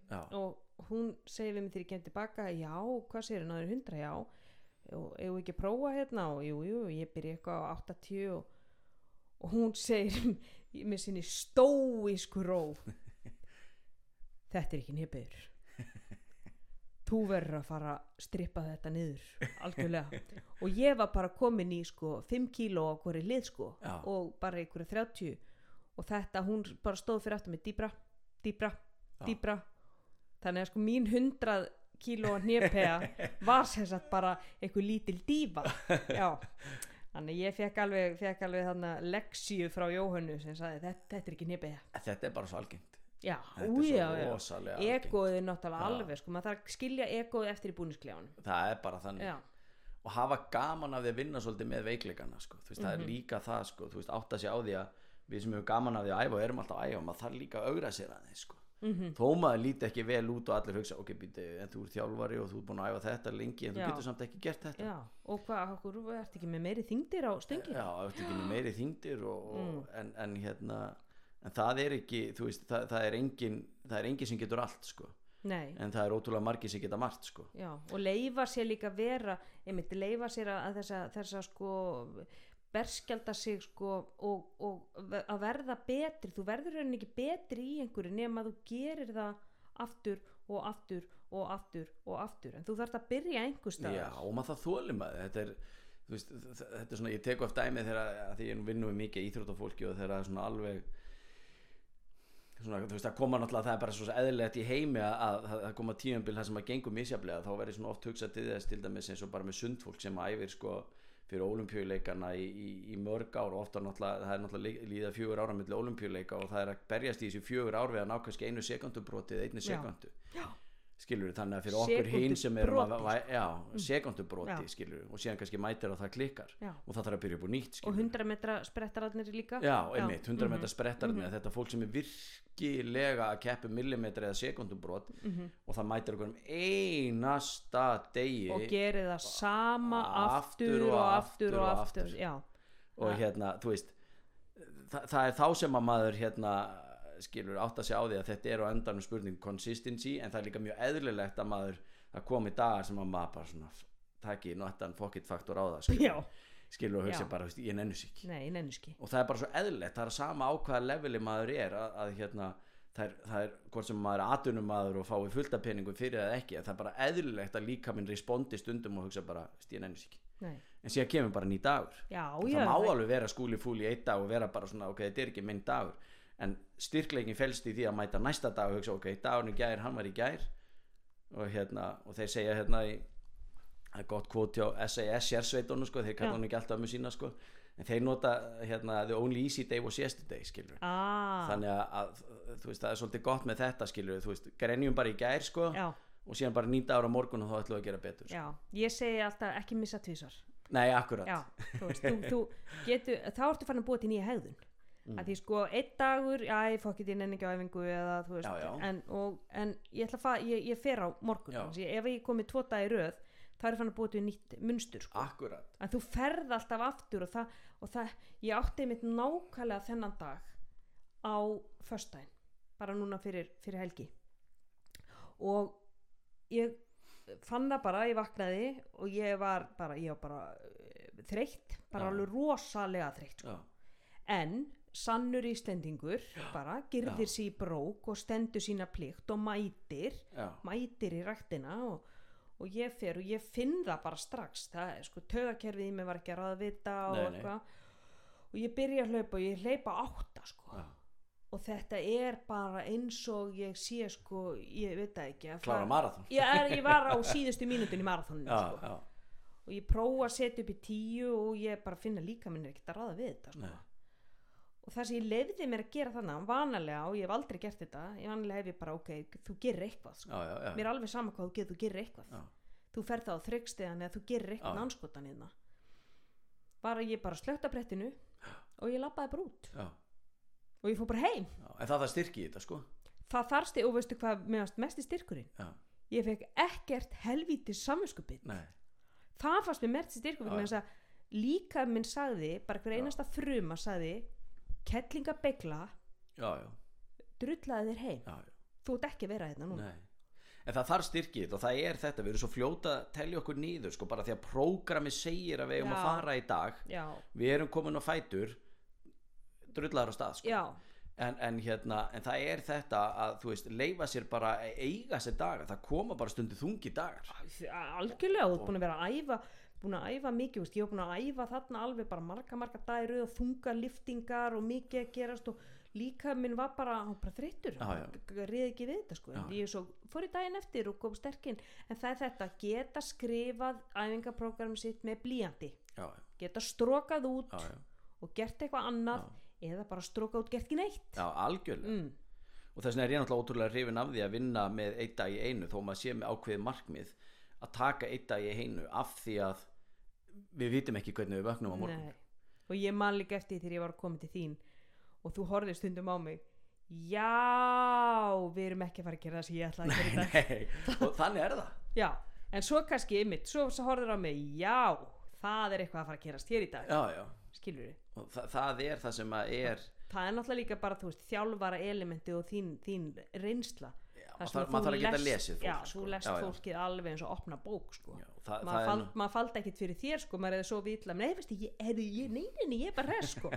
já,
og hún segir við mig þegar ég kem tilbaka já, hvað segir náður hundra, já við ekki prófa hérna? Og jú, jú, ég byrja eitthvað á 80 og, og hún segir með sinni stóísku ró. Þetta er ekki nýpiður þú verður að fara að strippa þetta niður algjörlega. Og ég var bara komin í sko 5 kíló á hverju lið sko
Já.
og bara í hverju 30 og þetta hún bara stóð fyrir aftur með dýbra, dýbra, dýbra þannig að sko mín 100 kíló hnépega var sem sagt bara einhver lítil dífa já. Þannig ég fekk alveg, fekk alveg þarna leksíu frá Jóhannu sem sagði þetta, þetta er ekki hnépega
þetta er bara svo algengt.
Já,
þetta
ú, já,
er
náttúrulega alveg sko, maður þarf að skilja egoið eftir í búnisklefanum
það er bara þannig.
Já,
og hafa gaman af því að vinna svolítið með veikleikana sko. þú veist, það
Mhm.
er líka það sko. þú veist, átta sig á því að við sem hefur gaman af því að æfa og erum alltaf að æfa, maður þarf líka að augra sér aðeins sko.
Mm
þó maður líti ekki vel út og allir hugsa ok, býti, en þú ert þjálfari og þú ert búin að æfa þetta lengi en þú
Já.
getur samt ekki gert þetta
já og hvað, okkur, ert ekki með meiri þingdir á stöngin
já, þú ert ekki með meiri þingdir og, og,
Mm.
en, en hérna en það er ekki, þú veist, það, það er engin það er engin sem getur allt sko.
nei,
en það er ótrúlega margir sem geta margt sko.
já, og leifa sér líka vera einmitt leifa sér að þessa, þessa sko berskjalda sig sko og, og að verða betri. Þú verður rauninni ekki betri í einhverju nema þú gerir það aftur og aftur og aftur og aftur. En þú þarft að byrja einhver staðar.
Já, og maður það þólum að þetta er veist, þetta er svona, ég teku eftir dæmi þegar að því ég vinnum við mikið íþróttafólki og þegar það er svona alveg svona, þú veist, það koma náttúrulega það er bara svo eðlilegt í heimi að, að, að það koma tíumbil það sem að gengur misjaflega þá verður svona oft hugsað til þess til dæmis eins og bara með sundfólk sem æfir sko fyrir ólimpíuleikana í, í, í mörg ár og ofta náttúrulega, það er náttúrulega lí- líða fjögur ára milli ólimpíuleika og það er að berjast í þessu fjögur ár við að ná kannski einu sekundubrótið einni
Já.
sekundu skilur þannig að fyrir okkur hinn sem erum að
Sekúndubroti,
væ- já, sekundubróti
Já.
skilur og síðan kannski mætir og það klikkar.
Já.
og það þarf að byrja upp á nýtt
og
skilur
100 metra sprettararnir líka?
Já, einmitt, 100
mhm,
metra sprettar mm þetta fólk sem er virkilega að keppi millimetra eða sekundubrót
mhm.
og það mætir okkur um einasta degi
og gerir það sama
Aftur
aftur
og
og
aftur
aftur og
og
aftur,
aftur.
já,
og hérna, þú veist það, það er þá sem að maður hérna skilur átt að segja á því að þetta er á endanum spurning consistency en það er líka mjög eðlilegt að maður að komi dagar sem að maður bara svona taki nottan pocket faktor á það
já,
skilur og hugsa bara, ég nennu sig ekki og það er bara svo eðlilegt, það er sama á hvaða leveli maður er að, að hérna það er, það er hvort sem maður er atvinnumadur og fái fullt af peningum fyrir það ekki það er bara eðlilegt að líka minn respondi stundum og hugsa bara, "Veist, ég nennu sig ekki
nei.
en síðan kemur bara ný dagur.
Já,
og
já,
það má alveg vera skúli fúli í eitt dag og vera bara svona, ok, þetta er ekki minn dagur. En styrkleikin felst í því að mæta næsta dag og hugsa, ok, dagurinn gær, hann var í gær. Og hérna, og þeir segja hérna í, það er gott kvot hjá SAS sérsveitunum, sko, þeir kalla hann ekki alltaf með sína, sko, en þeir nota hérna, the only easy day was yesterday, skilur
ah,
þannig að, að, þú veist, það er svolítið gott með þetta, skilur, þú veist, grenjum bara í gær, sko,
já,
og síðan bara nýta ára morgun og þá ætlum við að gera betur, sko.
já, ég segi alltaf ekki missa tvisar
nei, akkurat.
Já, þú veist, þú, þú getur þá ertu farin að búa til nýja hegðun.
Mm.
að því sko, einn dagur, já, ég fokk ekki á æfingu eða þú veist,
Já, já.
En, og, en ég ætla að fa, ég, ég fer á morgun. Ef ég komið tvo dagi í röð þá er fann að búa til nýtt munstur sko.
akkurat,
að þú ferð alltaf aftur og það, og það ég átti mitt nákvæmlega þennan dag á föstudaginn bara núna fyrir, fyrir helgi og ég fann það bara, ég vaknaði og ég var bara, ég var bara eh, þreytt, bara
Já.
alveg rosalega þreytt sko.
já,
en sannur íslendingur bara girðir sér í brók og stendur sína plikt og mætir
já,
mætir í ræktina og, og ég fer og ég finn það bara strax það er sko tögakerfið í mig var ekki að ráða vita og
Nei, nei.
eitthvað og ég byrja að hlaupa og ég hleypa átta sko
já.
og þetta er bara eins og ég sé sko, ég veit það ekki að
klára
fara-
marathon
ég, ég var á síðustu mínútin í marathoninu
já,
sko.
já,
og ég prófa að setja upp í tíu og ég bara finna líka minn er ekkert að ráða við þetta sko.
Nei.
Og það sem ég lefði mér að gera þannig vanalega og ég hef aldrei gert þetta ég vanalega hef ég bara ok, þú gerir eitthvað sko.
já, já, já.
mér er alveg sama hvað þú gerir, þú gerir eitthvað. Þú ferð þá á þryggsteðan eða þú gerir eitthvað anskotan í það bara ég bara slögt að brettinu og ég labbaði bara út. Og ég fór bara heim.
Já. en það það styrki í þetta sko.
Það þarsti og veistu hvað meðast mest í styrkurinn?
Já,
ég fekk ekkert helvítis samvinskupið það fannst mér mest styrkurinn líka minn sagði bara hver einasta fruma sagði kettlingabegla drullaði þér heim
já, já.
þú ert ekki að vera hérna núna
Nei. En það þarf styrkið og það er þetta, við erum svo fljóta að telja okkur nýður, sko, bara því að prógrami segir að við eigum
Já.
að fara í dag,
já,
við erum komin á fætur, drullar á stað, sko.
já,
En, en hérna, en það er þetta að, þú veist, leifa sér bara, eiga sér daga, það koma bara stundu þungi dagar.
algjörlega þú ert búin að vera að æfa búin að æfa mikið, veist, ég hef búin að æfa þarna alveg bara marga marga dagir og þunga liftingar og mikið að gerast og líka minn var bara, hann bara þreyttur.
Já, já.
riði ekki við þetta sko.
Já.
ég svo fór í daginn eftir og kom sterkinn. En það er þetta, geta skrifað æfingaprógram sitt með blíjandi.
Já,
geta strókað út
já, já,
og gert eitthvað annað eða bara strókað út, gert ekki neitt.
Já, algjörlega.
mm.
og þess vegna er ég náttúrulega ótrúlega hrifin af því að vinna með einn dag í einu þó maður sé með ákveðið markmið að taka einn dag í einu af því að við vitum ekki hvernig við vöknum á morgun.
Nei. og ég man líka eftir þegar ég var koma til þín og þú horfðir stundum á mig. Já, við erum ekki að fara að gera það sem ég ætlaði að gera
Nei, og þannig er það.
Já, en svo kannski ymmit, svo, svo horfðir á mig já, það er eitthvað að fara að gerast hér í dag.
Já, já,
skilur við,
það, það er það sem að er
það er náttúrulega líka bara veist, þjálfara elementi og þín, þín reynsla
maður þarf, þarf að lesið fólk
já,
sko.
þú lest
já, já.
fólkið alveg eins og opna bók sko.
Já, það, það
maður,
er
fall,
nú-
maður faldi ekkit fyrir þér sko, maður er svo vitla nei, veistu, ég, ég, nei, nei, nei, ég er bara res sko.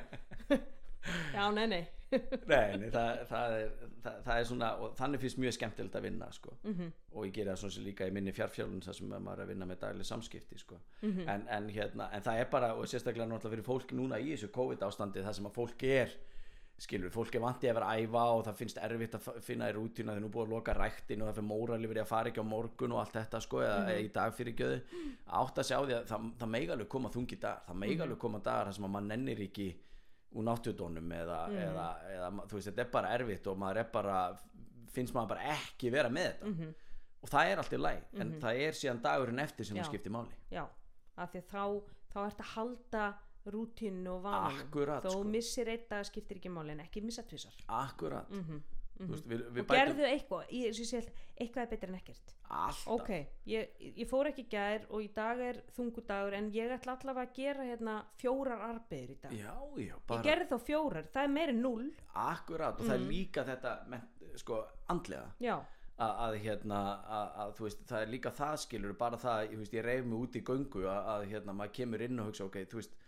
já, nei, nei
Nei, nei, það, það, er, það, það er svona og þannig finnst mjög skemmtilegt að vinna sko.
Mhm.
og ég gera það svona sem líka í minni fjárfjálun þar sem maður er að vinna með dagli samskipti sko.
Mhm.
en, en, hérna, en það er bara og sérstaklega náttúrulega fyrir fólk núna í þessu COVID ástandi þar sem að fólk er skilur, fólk er vantið að vera æfa og það finnst erfitt að finna í það er nú búið að loka ræktin og það fyrir mórali verið að fara ekki á morgun og allt þetta sko, eða
Mhm.
í dag fyrir gjöðu átt að sjá því að það, það meiga alveg koma þungi dagar, það
Mhm.
meiga alveg koma dagar þar sem að maður nennir ekki úr náttúrdónum eða,
Mhm.
eða, eða þú veist, þetta er bara erfitt og maður er bara, finnst maður bara ekki vera með þetta
Mhm.
og það er allt í læg, en það er síðan dagurinn eftir sem
Já.
það skiptir máli
já, af því þá þá að rútínu og vanum þó
sko.
missir eitt dag skiptir ekki máli en ekki missa tvisar
akkurat,
mm
þú veist, við, við
og gerðu eitthvað, ég, ég, ég, eitthvað er betur en ekkert.
Alltaf.
Ok, ég, ég fór ekki gær og í dag er þungudagur en ég ætla allavega að gera hérna fjórar arbeir í dag.
Já, já,
ég
bara
gerði þá fjórar, það er meiri null
akkurat og það
Mhm.
er líka þetta sko, andlega. Að, að hérna að, að veist, það er líka það skilur bara það, ég, veist, ég reyf mig út í göngu að, að hérna, maður kemur inn og hugsa ok, þú veist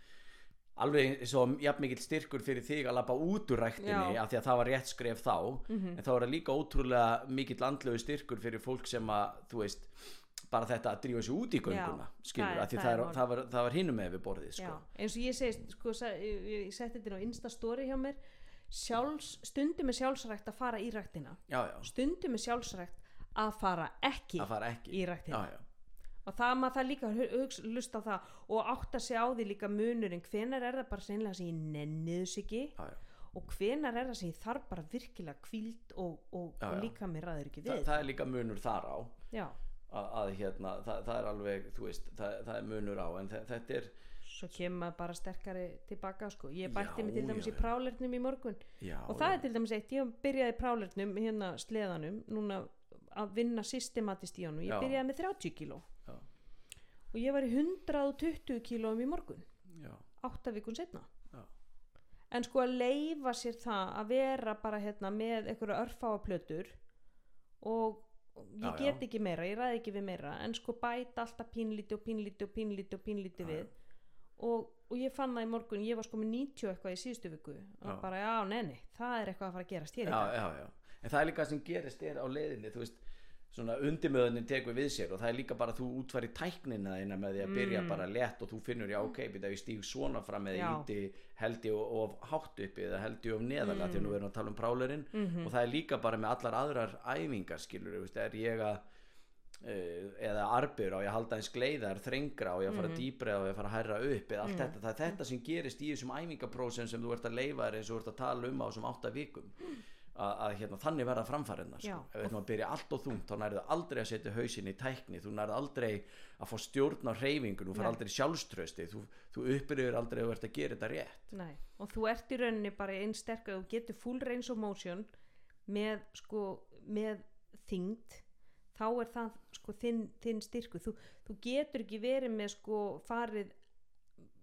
alveg svo jafn mikill styrkur fyrir þig að lappa út úr ræktinni af því að það var rétt skref þá en þá er það líka ótrúlega mikill andlegu styrkur fyrir fólk sem að þú veist, bara þetta að drífa sig út í gönguna skilur, af því
það
það,
er
það, var, var hinum með við borðið sko.
eins og ég segi sko, ég, ég setti þetta á instastory hjá mér. Sjálfs, stundum er sjálfsrækt að fara í ræktina.
Já, já,
stundum er sjálfsrækt að fara ekki
að fara ekki.
í ræktina.
Já,
og það maður það líka hu- hugsa, lusta á það og átta sig á því líka munurinn hvenar er það bara seinlega sem ég nenni þess ekki
já, já.
og hvenar er það sem ég þarf bara virkilega kvíld og, og,
Já,
og
já.
líka mér ræður ekki
Þa,
við
það er líka munur þar á
já,
að, að hérna, það, það er alveg veist, það, það er munur á en þe- þetta er
svo kemur maður bara sterkari tilbaka sko. ég
Já,
bætti mig til dæmis
já,
í
já.
prálernum í morgun
já,
og það er til dæmis eitt, ég byrjaði prálernum hérna sleðanum, núna að vinna systematist í honum, ég
Já.
byrjaði með 30 kíló
Já.
Og ég var í 120 kílóum í morgun
já,
átta vikun setna
Já.
en sko að leifa sér það að vera bara hérna með einhverja örfáa plötur og ég
Já,
get
já.
ekki meira, ég ræði ekki við meira en sko bæta alltaf pínlíti og pínlíti og pínlíti og pínlíti við. Og, og ég fann það í morgun ég var sko með 90 eitthvað í síðustu viku. Og
Já.
bara já, neini, það er eitthvað að fara að gerast hér í
já,
dag.
já, já. En það er líka sem gerist er á leiðinni þú veist, svona undimöðunin tekur við sér og það er líka bara að þú útfæri tæknina þína með því að byrja
Mm.
bara létt og þú finnur já ok, byrja ég stíg svona fram eða íti held ég of hátt uppi eða held ég of neðarlega
Mm.
að nú erum við að tala um prálerinn
Mhm.
og það er líka bara með allar aðrar æfingar skilur, veist, er ég að uh, eða arbur á ég að halda eins gleiðar þrengra og ég að fara
Mhm.
dýbra og ég að fara að herra upp eða allt
Mm.
þetta, það er þetta sem gerist í þessum æfingaprósum sem þú ert að leifa þér eins og þú ert að tala um á þessum átta vikum að, að hérna, þannig verða framfærinnar sko. Ef að byrja allt og þungt þá nærðu aldrei að setja hausin í tækni þú nærðu aldrei að fá stjórn á hreyfingu þú fær aldrei sjálfströsti þú, þú uppbyrður aldrei að þú ert að gera þetta rétt
Nei. og þú ert í rauninni bara einn sterk þú getur full range of motion með sko með þyngd þá er það sko þinn, þinn styrku þú, þú getur ekki verið með sko farið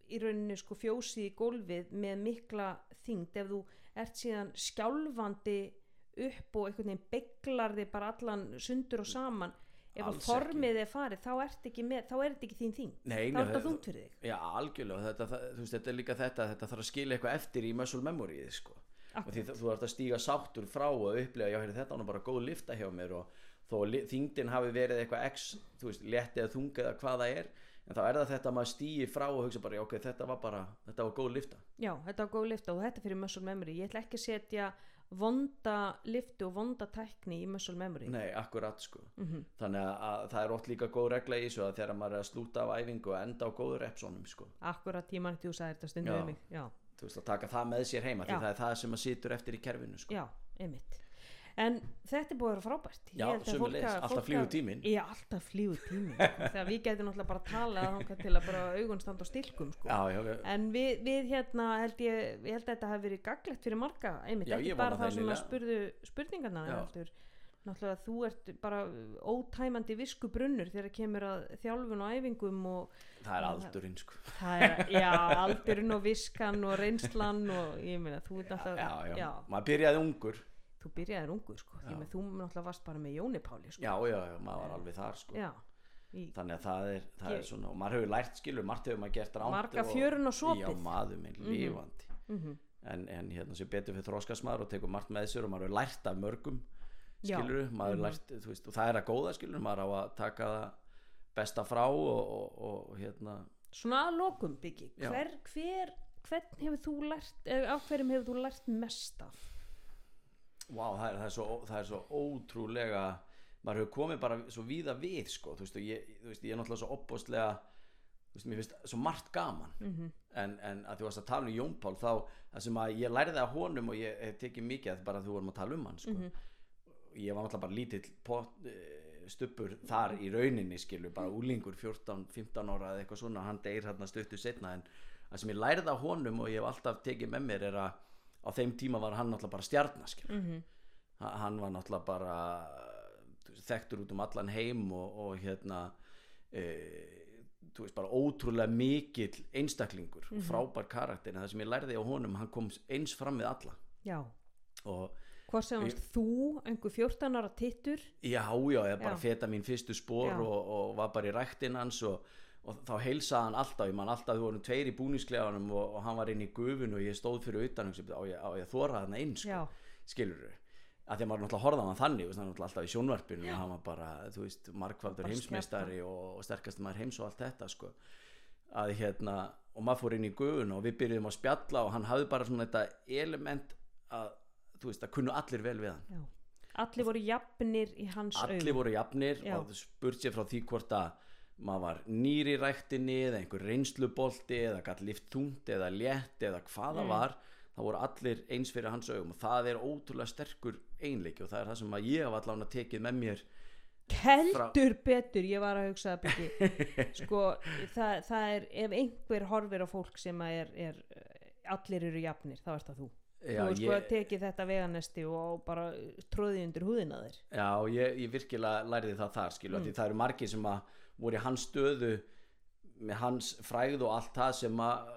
í rauninni sko fjósið í gólfið með mikla þyngd ef þú ert síðan skjálfandi upp og einhvern veginn beglar þig bara allan sundur og saman. Ef að
Alls
formið er farið þá ert ekki með, þá er þetta ekki þín þyngd
Nei,
þá er þetta
það-
þungt fyrir þig.
Já, algjörlega, þetta, það, veist, þetta er líka þetta þetta þarf að skilja eitthvað eftir í muscle memoryið sko. og því þú ert að stíga sáttur frá og upplega, já, heyrðu, þetta nú bara góð lifta hjá mér. Og þó að þyngdin hafi verið eitthvað x, þú veist, létti eða þunga eða hvað það er, en þá er það þetta að maður stígi frá og hugsa bara, ok, þetta var bara þetta var góð lifta.
Já, þetta var góð lifta og þetta fyrir muscle memory ég ætla ekki að setja vonda liftu og vonda tækni í muscle memory
Nei, akkurat, sko.
Mhm.
Þannig að, að það er oft líka góð regla í þessu að þegar maður er að slúta af æfingu og enda á góður repsónum, sko.
Akkurat, ég ekki þú sagði þetta stundum
Já.
við mig Já,
Þú veist, að taka það með sér heima, því
Já.
það er það sem maður situr eftir í kerfinu, sko.
já, einmitt En þetta er búið að vera frábært
Já,
að-
alltaf
að-
tíminn.
Já, alltaf flýgur tíminn sko. Þegar við getum náttúrulega bara að tala til að bara augun standa á stilkum sko.
Já, já, já.
En við, við hérna held ég, ég held að þetta hafi verið gaglegt fyrir marga, einmitt,
Já,
ekki bara það sem að spurðu spurningarna
Já.
Náttúrulega þú ert bara ótæmandi visku brunnur þegar kemur að þjálfun og æfingum og
Það er
Já,
aldurinn, sko.
er, já, aldurinn og viskan og reynslan og ég meina, þú ert náttúrulega,
já, já, maður byrjaði ungur
þú byrjaðir ungu sko, því
Já.
með þú náttúrulega varst bara með Jóni Páli sko.
já, já, já, maður var alveg þar sko.
Já, í,
þannig að það er, það er svona og maður hefur lært skilur, margt hefur maður gert ránt
Marga
og-
fjörun og sopið.
já, maður minn, lífandi
mhm,
en, en hérna sem betur fyrir þróskast maður og tekur margt með sér og maður hefur lært af mörgum
Já.
skilur, maður hefur lært þú veist, og það er að góða skilur, maður á að taka það besta frá og, og, og hérna
svona að lokum byggi,
Já.
hver, hver hvern hefur þú lært, eða af hverjum hefur þú lært mest af?
Vá, það er, það, er svo, það er svo ótrúlega maður hefur komið bara svo víða við sko, þú veist, ég, þú veist, ég er náttúrulega svo opbóðslega þú veist, mér finnst svo margt gaman
Mhm.
en, en að þú varst að tala um Jón Pál þá, það sem að ég lærði af honum og ég hef tekið mikið að bara þú vorum að tala um hann sko.
Mhm.
ég var náttúrulega bara lítill eh, stubbur þar í rauninni skilur, bara úlingur 14-15 ára eða eitthvað svona, hann deyr hérna stuttu setna en það sem ég lærði af honum og ég hef alltaf tekið með mér er að á þeim tíma var hann náttúrulega bara stjarnaskil
Mhm.
Ha- hann var náttúrulega bara þekktur út um allan heim og, og hérna e, þú veist bara ótrúlega mikill einstaklingur
Mhm.
og frábær karakter. En það sem ég lærði á honum hann kom eins fram við alla.
Já,
og
hvort sem varst þú, einhver 14 ára tittur?
Já já, ég bara feta mín fyrstu spór og, og var bara í ræktin hans og, og þá heilsaði hann alltaf ég man alltaf þú vorum tveir í búningsklefanum og, og hann var inn í gufun og ég stóð fyrir utan og ég, ég, á ég að þóra hann einn sko skilur þú að því að maður náttúrulega horfði á hann þannig veist, hann var alltaf í sjónvarpinu og hann var bara, þú veist, markvaldur heimsmeistari og, og sterkast maður heims og allt þetta sko. Að hérna, og maður fór inn í guðun og við byrjuðum að spjalla og hann hafði bara svona þetta element að þú veist, að kunnu allir vel við hann.
Já. Allir voru jafnir í hans
allir
augum.
voru jafnir
Já.
og þú spurt sér frá því hvort að maður var nýri ræktinni eða einhver reynslubolti eða gætt lift þungt eða létt eða hvað það
Mm.
var það voru allir eins fyrir hans augum og það er ótrúlega sterkur einleiki og það er það sem að ég allan að tekið með mér
Heldur betur, ég var að hugsa byggi Sko, það, það er ef einhver horfir á fólk sem að er, er allir eru jafnir, þá er það þú
já,
Þú sko
ég,
að tekið þetta veganesti og bara tróði undir húðina þér
já ég, ég virkilega lærði það þar skilu
mm.
það eru margir sem að voru hans stöðu með hans frægð og allt það sem að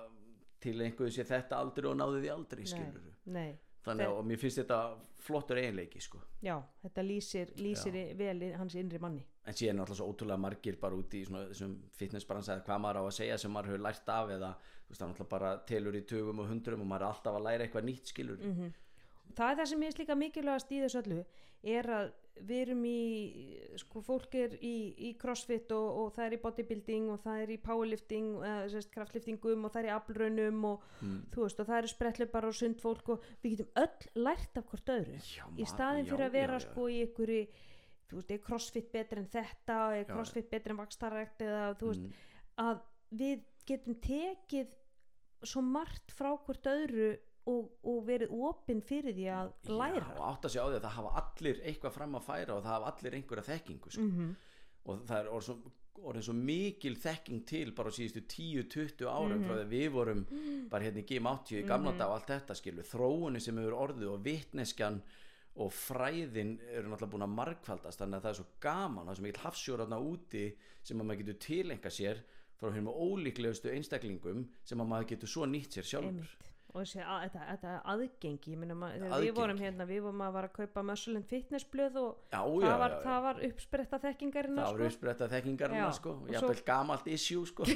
til einhverju sé þetta aldrei og náði því aldrei skilur
Nei,
þannig
Þe-
að og mér finnst þetta flottur einleiki sko.
Já, þetta lýsir, lýsir vel í hans innri manni.
En síðan er náttúrulega svo ótrúlega margir bara út í svona, þessum fitnessbransa eða hvað maður á að segja sem maður hefur lært af eða þú veist það er náttúrulega bara telur í tugum og hundrum og maður er alltaf að læra eitthvað nýtt skilur
mm Það er það sem er líka mikilvægast í þessu öllu er að við erum í sko fólk er í, í crossfit og, og það er í bodybuilding og það er í powerlifting eða sérst kraftliftingum og það er í aflraunum og
mm.
þú veist og það eru sprettleipar og sund fólk og við getum öll lært af hvort öðru
já,
í staðin fyrir að vera
já, já.
sko í einhverju þú veist, er crossfit betur en þetta er
Já.
crossfit betur en vakstarrekt eða þú veist,
mm.
að við getum tekið svo margt frá hvort öðru og, og verið opinn fyrir því að læra
já, og átt að segja á því að það hafa allir eitthvað fram að færa og það hafa allir einhverja þekkingu sko.
mm
og það er orðið svo, mikil þekking til bara síðustu 10-20 árum
Mhm.
frá því við vorum bara hérna í Game 80 í gamla
Mhm.
dag og allt þetta skilu þróunni sem hefur orðið og vitneskjan og fræðin eru náttúrulega búin að margfaldast þannig að það er svo gaman það er svo mikil hafsjóra þarna úti sem að maður getur tilenga sér frá hérna ólíklegustu einstaklingum sem að maður getur svo nýtt sér sjálfur
einmitt og þessi, að, þetta, þetta aðgengi ég meina, ma- þegar við vorum hérna, við vorum að vara að kaupa Muscle Fitness blöð og
já,
það,
já,
var,
já,
það var uppspretta þekkingarinnar
það var uppspretta þekkingarna
Já,
sko,
og
jafnvel gamalt issue sko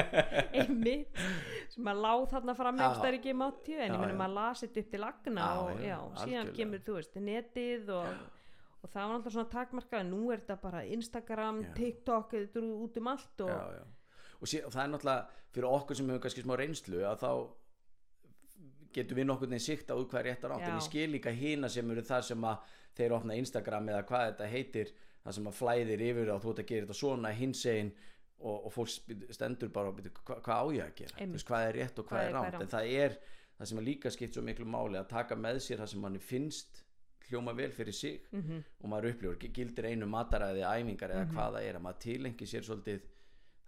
einmitt sem að láð þarna fram
Já.
einhverstað ekki mátti en ég
já.
maður lasið upp til lagna
Já,
og síðan kemur þú veist netið og, og það var alltaf svona takmarkað nú er þetta bara Instagram,
Já.
TikTok þetta er út um allt og
já, já. og sí, það er náttúrulega fyrir okkur sem hefur kannski smá reynslu að þá getum við nokkurn veginn síkt á hvað er rétt að rátt. En ég skil líka hina sem eru það sem að þeir opna Instagram eða hvað þetta heitir það sem að flæðir yfir og þú ert að gera þetta svona hinsegin og, og fólk stendur bara og byrja hvað, á ég að gera? Veist, hvað er rétt og hvað,
Hvað
er rátt? En það er það sem líka skipt svo miklu máli að taka með sér það sem manni finnst hljóma vel fyrir sig
Mhm.
og maður upplifur, gi- gildir einu mataræði æfingar eða hvað það er að maður tilengi sér svolítið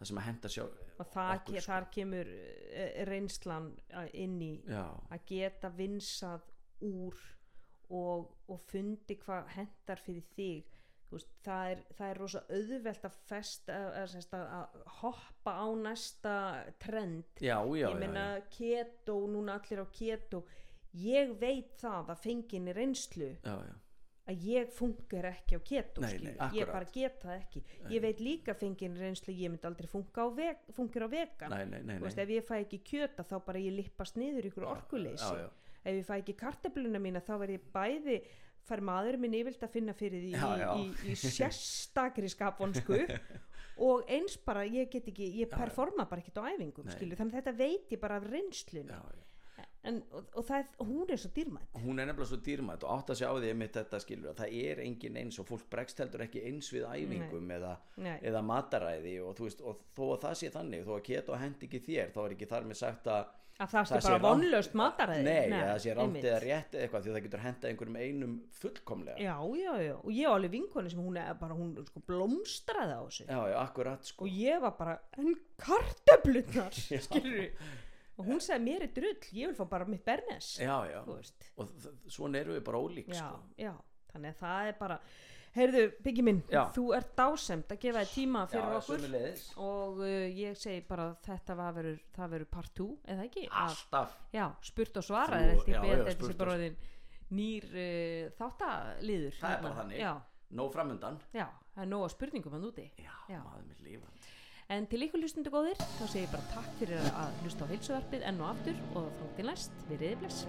það sem að henda sjá
og það,
okkur, sko.
þar kemur eh, reynslan eh, inn í
já,
að geta vinsað úr og, og fundi hvað hendar fyrir þig. Veist, það, er, það er rosa auðvelt að festa að, að, að, hoppa á næsta trend.
Já, já,
ég meina keto, núna allir á keto. Ég veit það að fenginni reynslu.
Já, já.
Að ég funkar ekki á keto
Nei, nei,
ég bara get það ekki. Ég veit líka fenginni reynslu ég myndi aldrei funka á, veg, á vegan.
Nei, nei, nei,
veist,
nei.
ef ég fæ ekki kjöta þá bara ég lippast niður ykkur orkuleysi.
já, já.
ef ég fæ ekki kartabluna mína þá verð ég bæði fær maður minn yfirlt að finna fyrir því
Já,
í, í, í sérstakri skapvonsku. Og eins bara ég get ekki, ég performa bara ekkert á æfingum
Nei.
þannig að þetta veit ég bara af
já.
En, og, og það, hún er svo dýrmætt
hún er nefnilega svo dýrmætt og átt að sjá því einmitt þetta skilur að það er engin eins og fólk bregst heldur ekki eins við æfingum eða,
Nei.
eða mataræði og, veist, og þó að það sé þannig þó að keto hendi ekki þér þá er ekki þar með sagt að
að það sé bara vonlaust mataræði.
Nei, eða það sé
einmitt.
eða rétt eða eitthvað því það getur henda einhverjum einum fullkomlega.
Já, já, já, og ég á alveg vinkonu sem hún er bara, hún sko blómstraði á þessu
já, já, akkurat sko.
Og ég var bara, en kartöflunar skilur og hún sagði mér er drull, ég vil fá bara mitt bernes.
Já, já, og svona erum við bara ólík
já,
sko.
já, þannig að það er bara heyrðu, Byggi minn,
Já.
þú ert dásemt að gefa þér tíma fyrir
já,
okkur. og uh, ég segi bara þetta verður, það verður part 2, eða ekki?
Alltaf.
Já, spurt og svara er eftir beðið þessi
spurt
bara nýr uh, þáttaliður
Það er
hérna.
bara þannig.
já,
nóg framundan.
Já, það er nóg að spurningum að núti já,
maður með lífa
En til ykkur hlustundu góðir, þá segi ég bara takk fyrir að hlusta á heilsuvarpið enn og aftur og þá til næst, veriði bless.